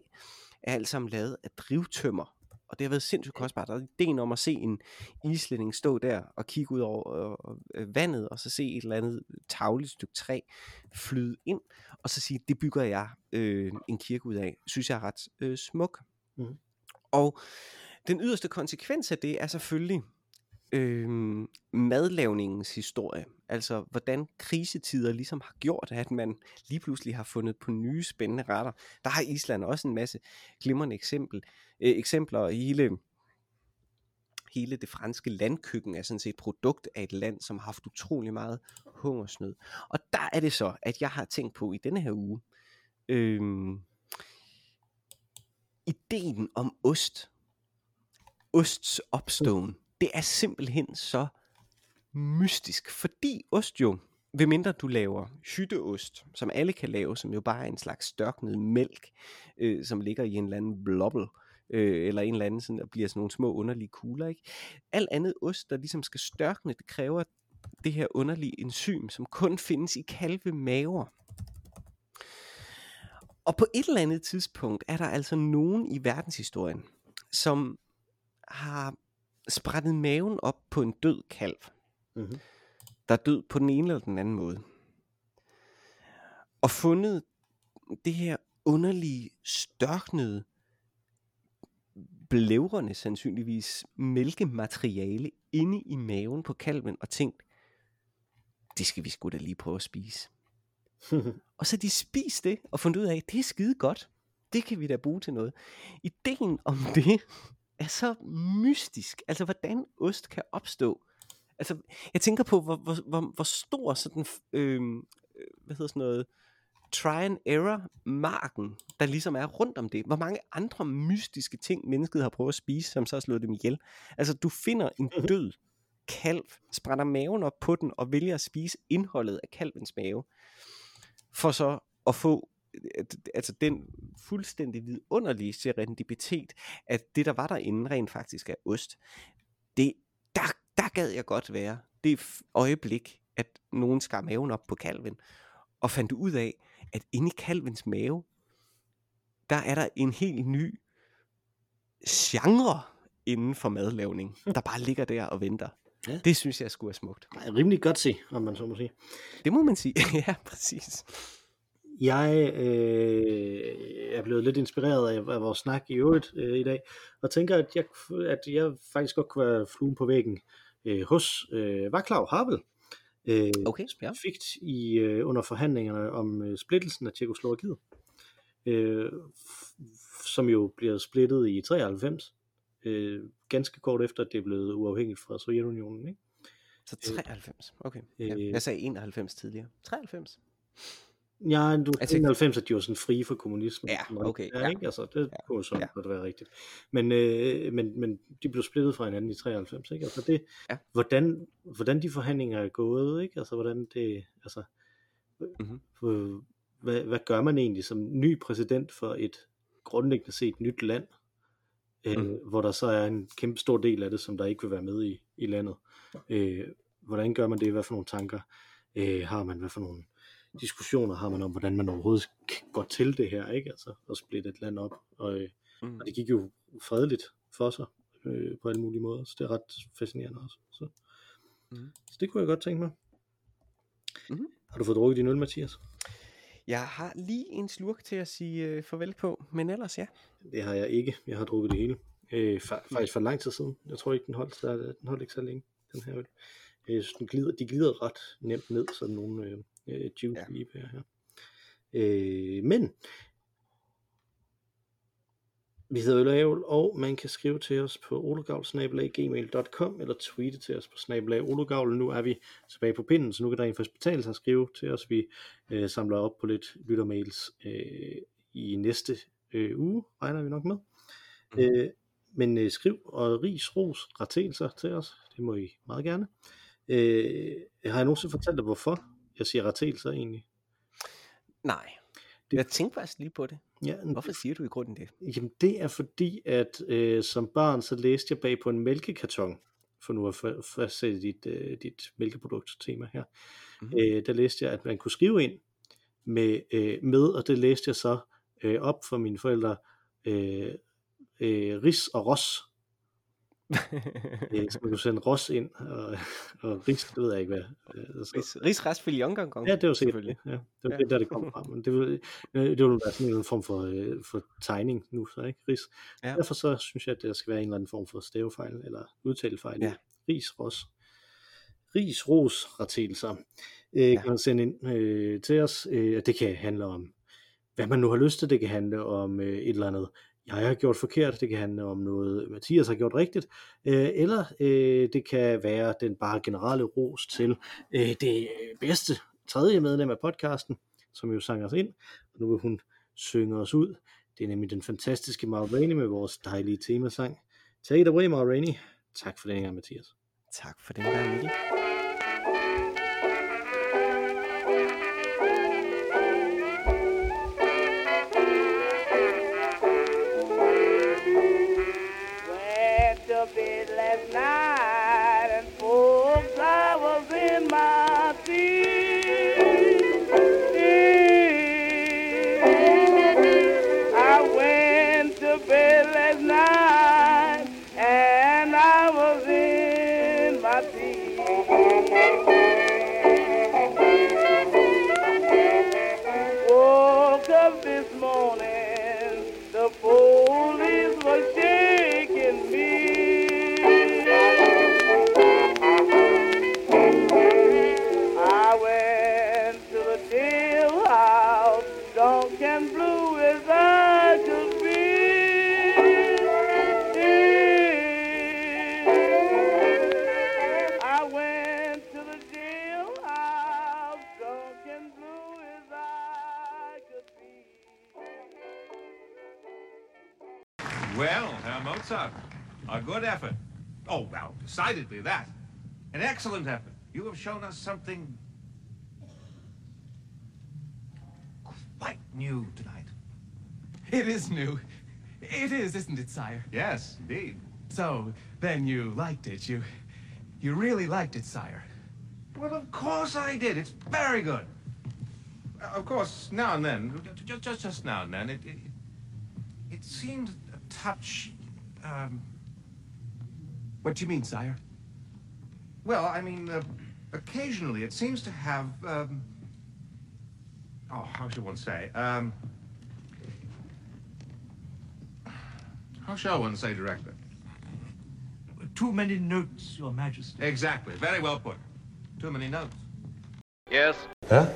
er alt sammen lavet af drivtømmer. Og det har været sindssygt kostbart. Der er ideen om at se en islænding stå der og kigge ud over øh, øh, vandet, og så se et eller andet tagligt stykke træ flyde ind, og så sige, det bygger jeg øh, en kirke ud af. Synes jeg er ret øh, smuk. Mhm. Og den yderste konsekvens af det er selvfølgelig øh, madlavningens historie. Altså hvordan krisetider ligesom har gjort, at man lige pludselig har fundet på nye spændende retter. Der har Island også en masse glimrende eksempel, øh, eksempler. Hele, hele det franske landkøkken er sådan set et produkt af et land, som har haft utrolig meget hungersnød. Og der er det så, at jeg har tænkt på i denne her uge, øh, ideen om ost, osts opståen, det er simpelthen så mystisk, fordi ost jo, ved mindre du laver hytteost, som alle kan lave, som jo bare er en slags størknet mælk, øh, som ligger i en eller anden blobbel, øh, eller en eller anden sådan, og bliver sådan nogle små underlige kugler, ikke? Alt andet ost, der ligesom skal størkne, det kræver det her underlige enzym, som kun findes i kalvemaver. Og på et eller andet tidspunkt er der altså nogen i verdenshistorien, som har sprættet maven op på en død kalv, Mhm. der er død på den ene eller den anden måde. Og fundet det her underlige, størknede, blævrende sandsynligvis mælkemateriale inde i maven på kalven og tænkt, det skal vi sgu da lige prøve at spise. Og så de spist det og fundet ud af, det er skide godt. Det kan vi da bruge til noget. Ideen om det er så mystisk. Altså, hvordan ost kan opstå. Altså, jeg tænker på, hvor, hvor, hvor, hvor stor sådan, øh, hvad hedder sådan noget, try and error marken, der ligesom er rundt om det. Hvor mange andre mystiske ting, mennesket har prøvet at spise, som så har slået dem ihjel. Altså, du finder en død kalv, sprætter maven op på den, og vælger at spise indholdet af kalvens mave, for så at få øh, altså den fuldstændig vidunderlige serendipitet, at det, der var derinde, rent faktisk er ost. Det, der, der gad jeg godt være. Det øjeblik, at nogen skar maven op på kalven, og fandt ud af, at inde i kalvens mave, der er der en helt ny genre inden for madlavning, der bare ligger der og venter. Ja. Det synes jeg skulle er smukt. Rimelig godt se, om man så må sige. Det må man sige. ja, præcis. Jeg øh, er blevet lidt inspireret af, af vores snak i øvrigt øh, i dag, og tænker, at jeg, at jeg faktisk godt kunne være fluen på væggen øh, hos øh, Václav Havel. Øh, Okay, ja. specifikt i, øh, under forhandlingerne om øh, splittelsen af Tjekoslovakiet, øh, f- som jo bliver splittet i 93, øh, ganske kort efter, at det er blevet uafhængigt fra Sovjetunionen. Ikke? Så 93. Okay. Ja. Øh. Jeg sagde 91 tidligere. 93. Ja, du Altså- 91 at de var sådan frie for kommunismen. Ja, okay, Ja, ja. ikke? Altså, det Ja, kunne jo sådan ja. godt være rigtigt. Men, øh, men, men de blev splittet fra hinanden i 93, ikke? Altså det, Ja. hvordan, hvordan de forhandlinger er gået, ikke? Altså hvordan det, altså, Mhm. øh, hvad, hvad gør man egentlig som ny præsident for et grundlæggende set nyt land, øh, Mhm. hvor der så er en kæmpe stor del af det, som der ikke vil være med i, i landet. Øh, hvordan gør man det? Hvad for nogle tanker øh, har man? Hvad for nogle diskussioner har man om, hvordan man overhovedet går til det her, ikke? Altså at splitte et land op. Og, øh, Mm. og det gik jo fredeligt for sig øh, på alle mulige måder, så det er ret fascinerende også. Så, Mhm. så det kunne jeg godt tænke mig. Mhm. Har du fået drukket din øl, Mathias? Jeg har lige en slurk til at sige øh, farvel på, men ellers ja. Det har jeg ikke. Jeg har drukket det hele. Øh, fa- faktisk for lang tid siden. Jeg tror ikke, den holdt, der, den holdt ikke så længe, den her øl. Synes, den glider, de glider ret nemt ned, sådan nogle øh, øh, juice Ja. her. Øh, men vi hedder Øl og Ævl, og man kan skrive til os på ologavl.gmail.com eller tweete til os på snabelag ologavl. Nu er vi tilbage på pinden, så nu kan der faktisk betale sig at skrive til os. Vi øh, samler op på lidt lyttermails øh, i næste øh, uge, regner vi nok med. Mhm. Øh, men øh, skriv og ris, ros, retelser til os. Det må I meget gerne. Øh, har jeg nogensinde fortalt dig, hvorfor jeg siger retelser egentlig? Nej. Det- Jeg tænkte faktisk lige på det. Ja, Hvorfor siger du i grunden det? Jamen det er fordi, at øh, som barn, så læste jeg bag på en mælkekarton, for nu at fa- fastsætte dit, øh, dit mælkeprodukt-tema her, Mhm. mm-hmm. øh, der læste jeg, at man kunne skrive ind med, øh, med og det læste jeg så øh, op for mine forældre, øh, øh, ris og ros, øh, så kunne sende ros ind, og, og ris, det ved jeg ikke hvad. Øh, så, Ris, Rigsrets Filion Ja, det var selvfølgelig. det. Ja, det var Ja. det, der det kom fra. Men det ville, det ville være sådan en form for, øh, for tegning nu, så ikke? Ris. Ja. Derfor så synes jeg, at der skal være en eller anden form for stavefejl, eller udtalefejl. Ja. Ris, ros. Ris, ros, retelser. Øh, ja. Kan man sende ind øh, til os. Øh, det kan handle om, hvad man nu har lyst til. Det kan handle om øh, et eller andet, jeg har gjort forkert. Det kan handle om noget, Mathias har gjort rigtigt. Øh, eller øh, det kan være den bare generelle ros til øh, det bedste tredje medlem af podcasten, som jo sang os ind. Og nu vil hun synge os ud. Det er nemlig den fantastiske Maura Rainey med vores dejlige temasang. Take it away, Maura Rainey. Tak for den gang, Mathias. Tak for den gang, Mikkel. Decidedly that. An excellent effort. You have shown us something quite new tonight. It is new. It is, isn't it, sire? Yes, indeed. So, then you liked it. You you really liked it, sire. Well, of course I did. It's very good. Uh, Of course, now and then, just just, just now and then, it, it it seemed a touch. Um, What do you mean, sire? Well, I mean, uh, occasionally it seems to have. Um, oh, how should one say? Um, how shall one say directly? Too many notes, Your Majesty. Exactly. Very well put. Too many notes. Yes. Huh?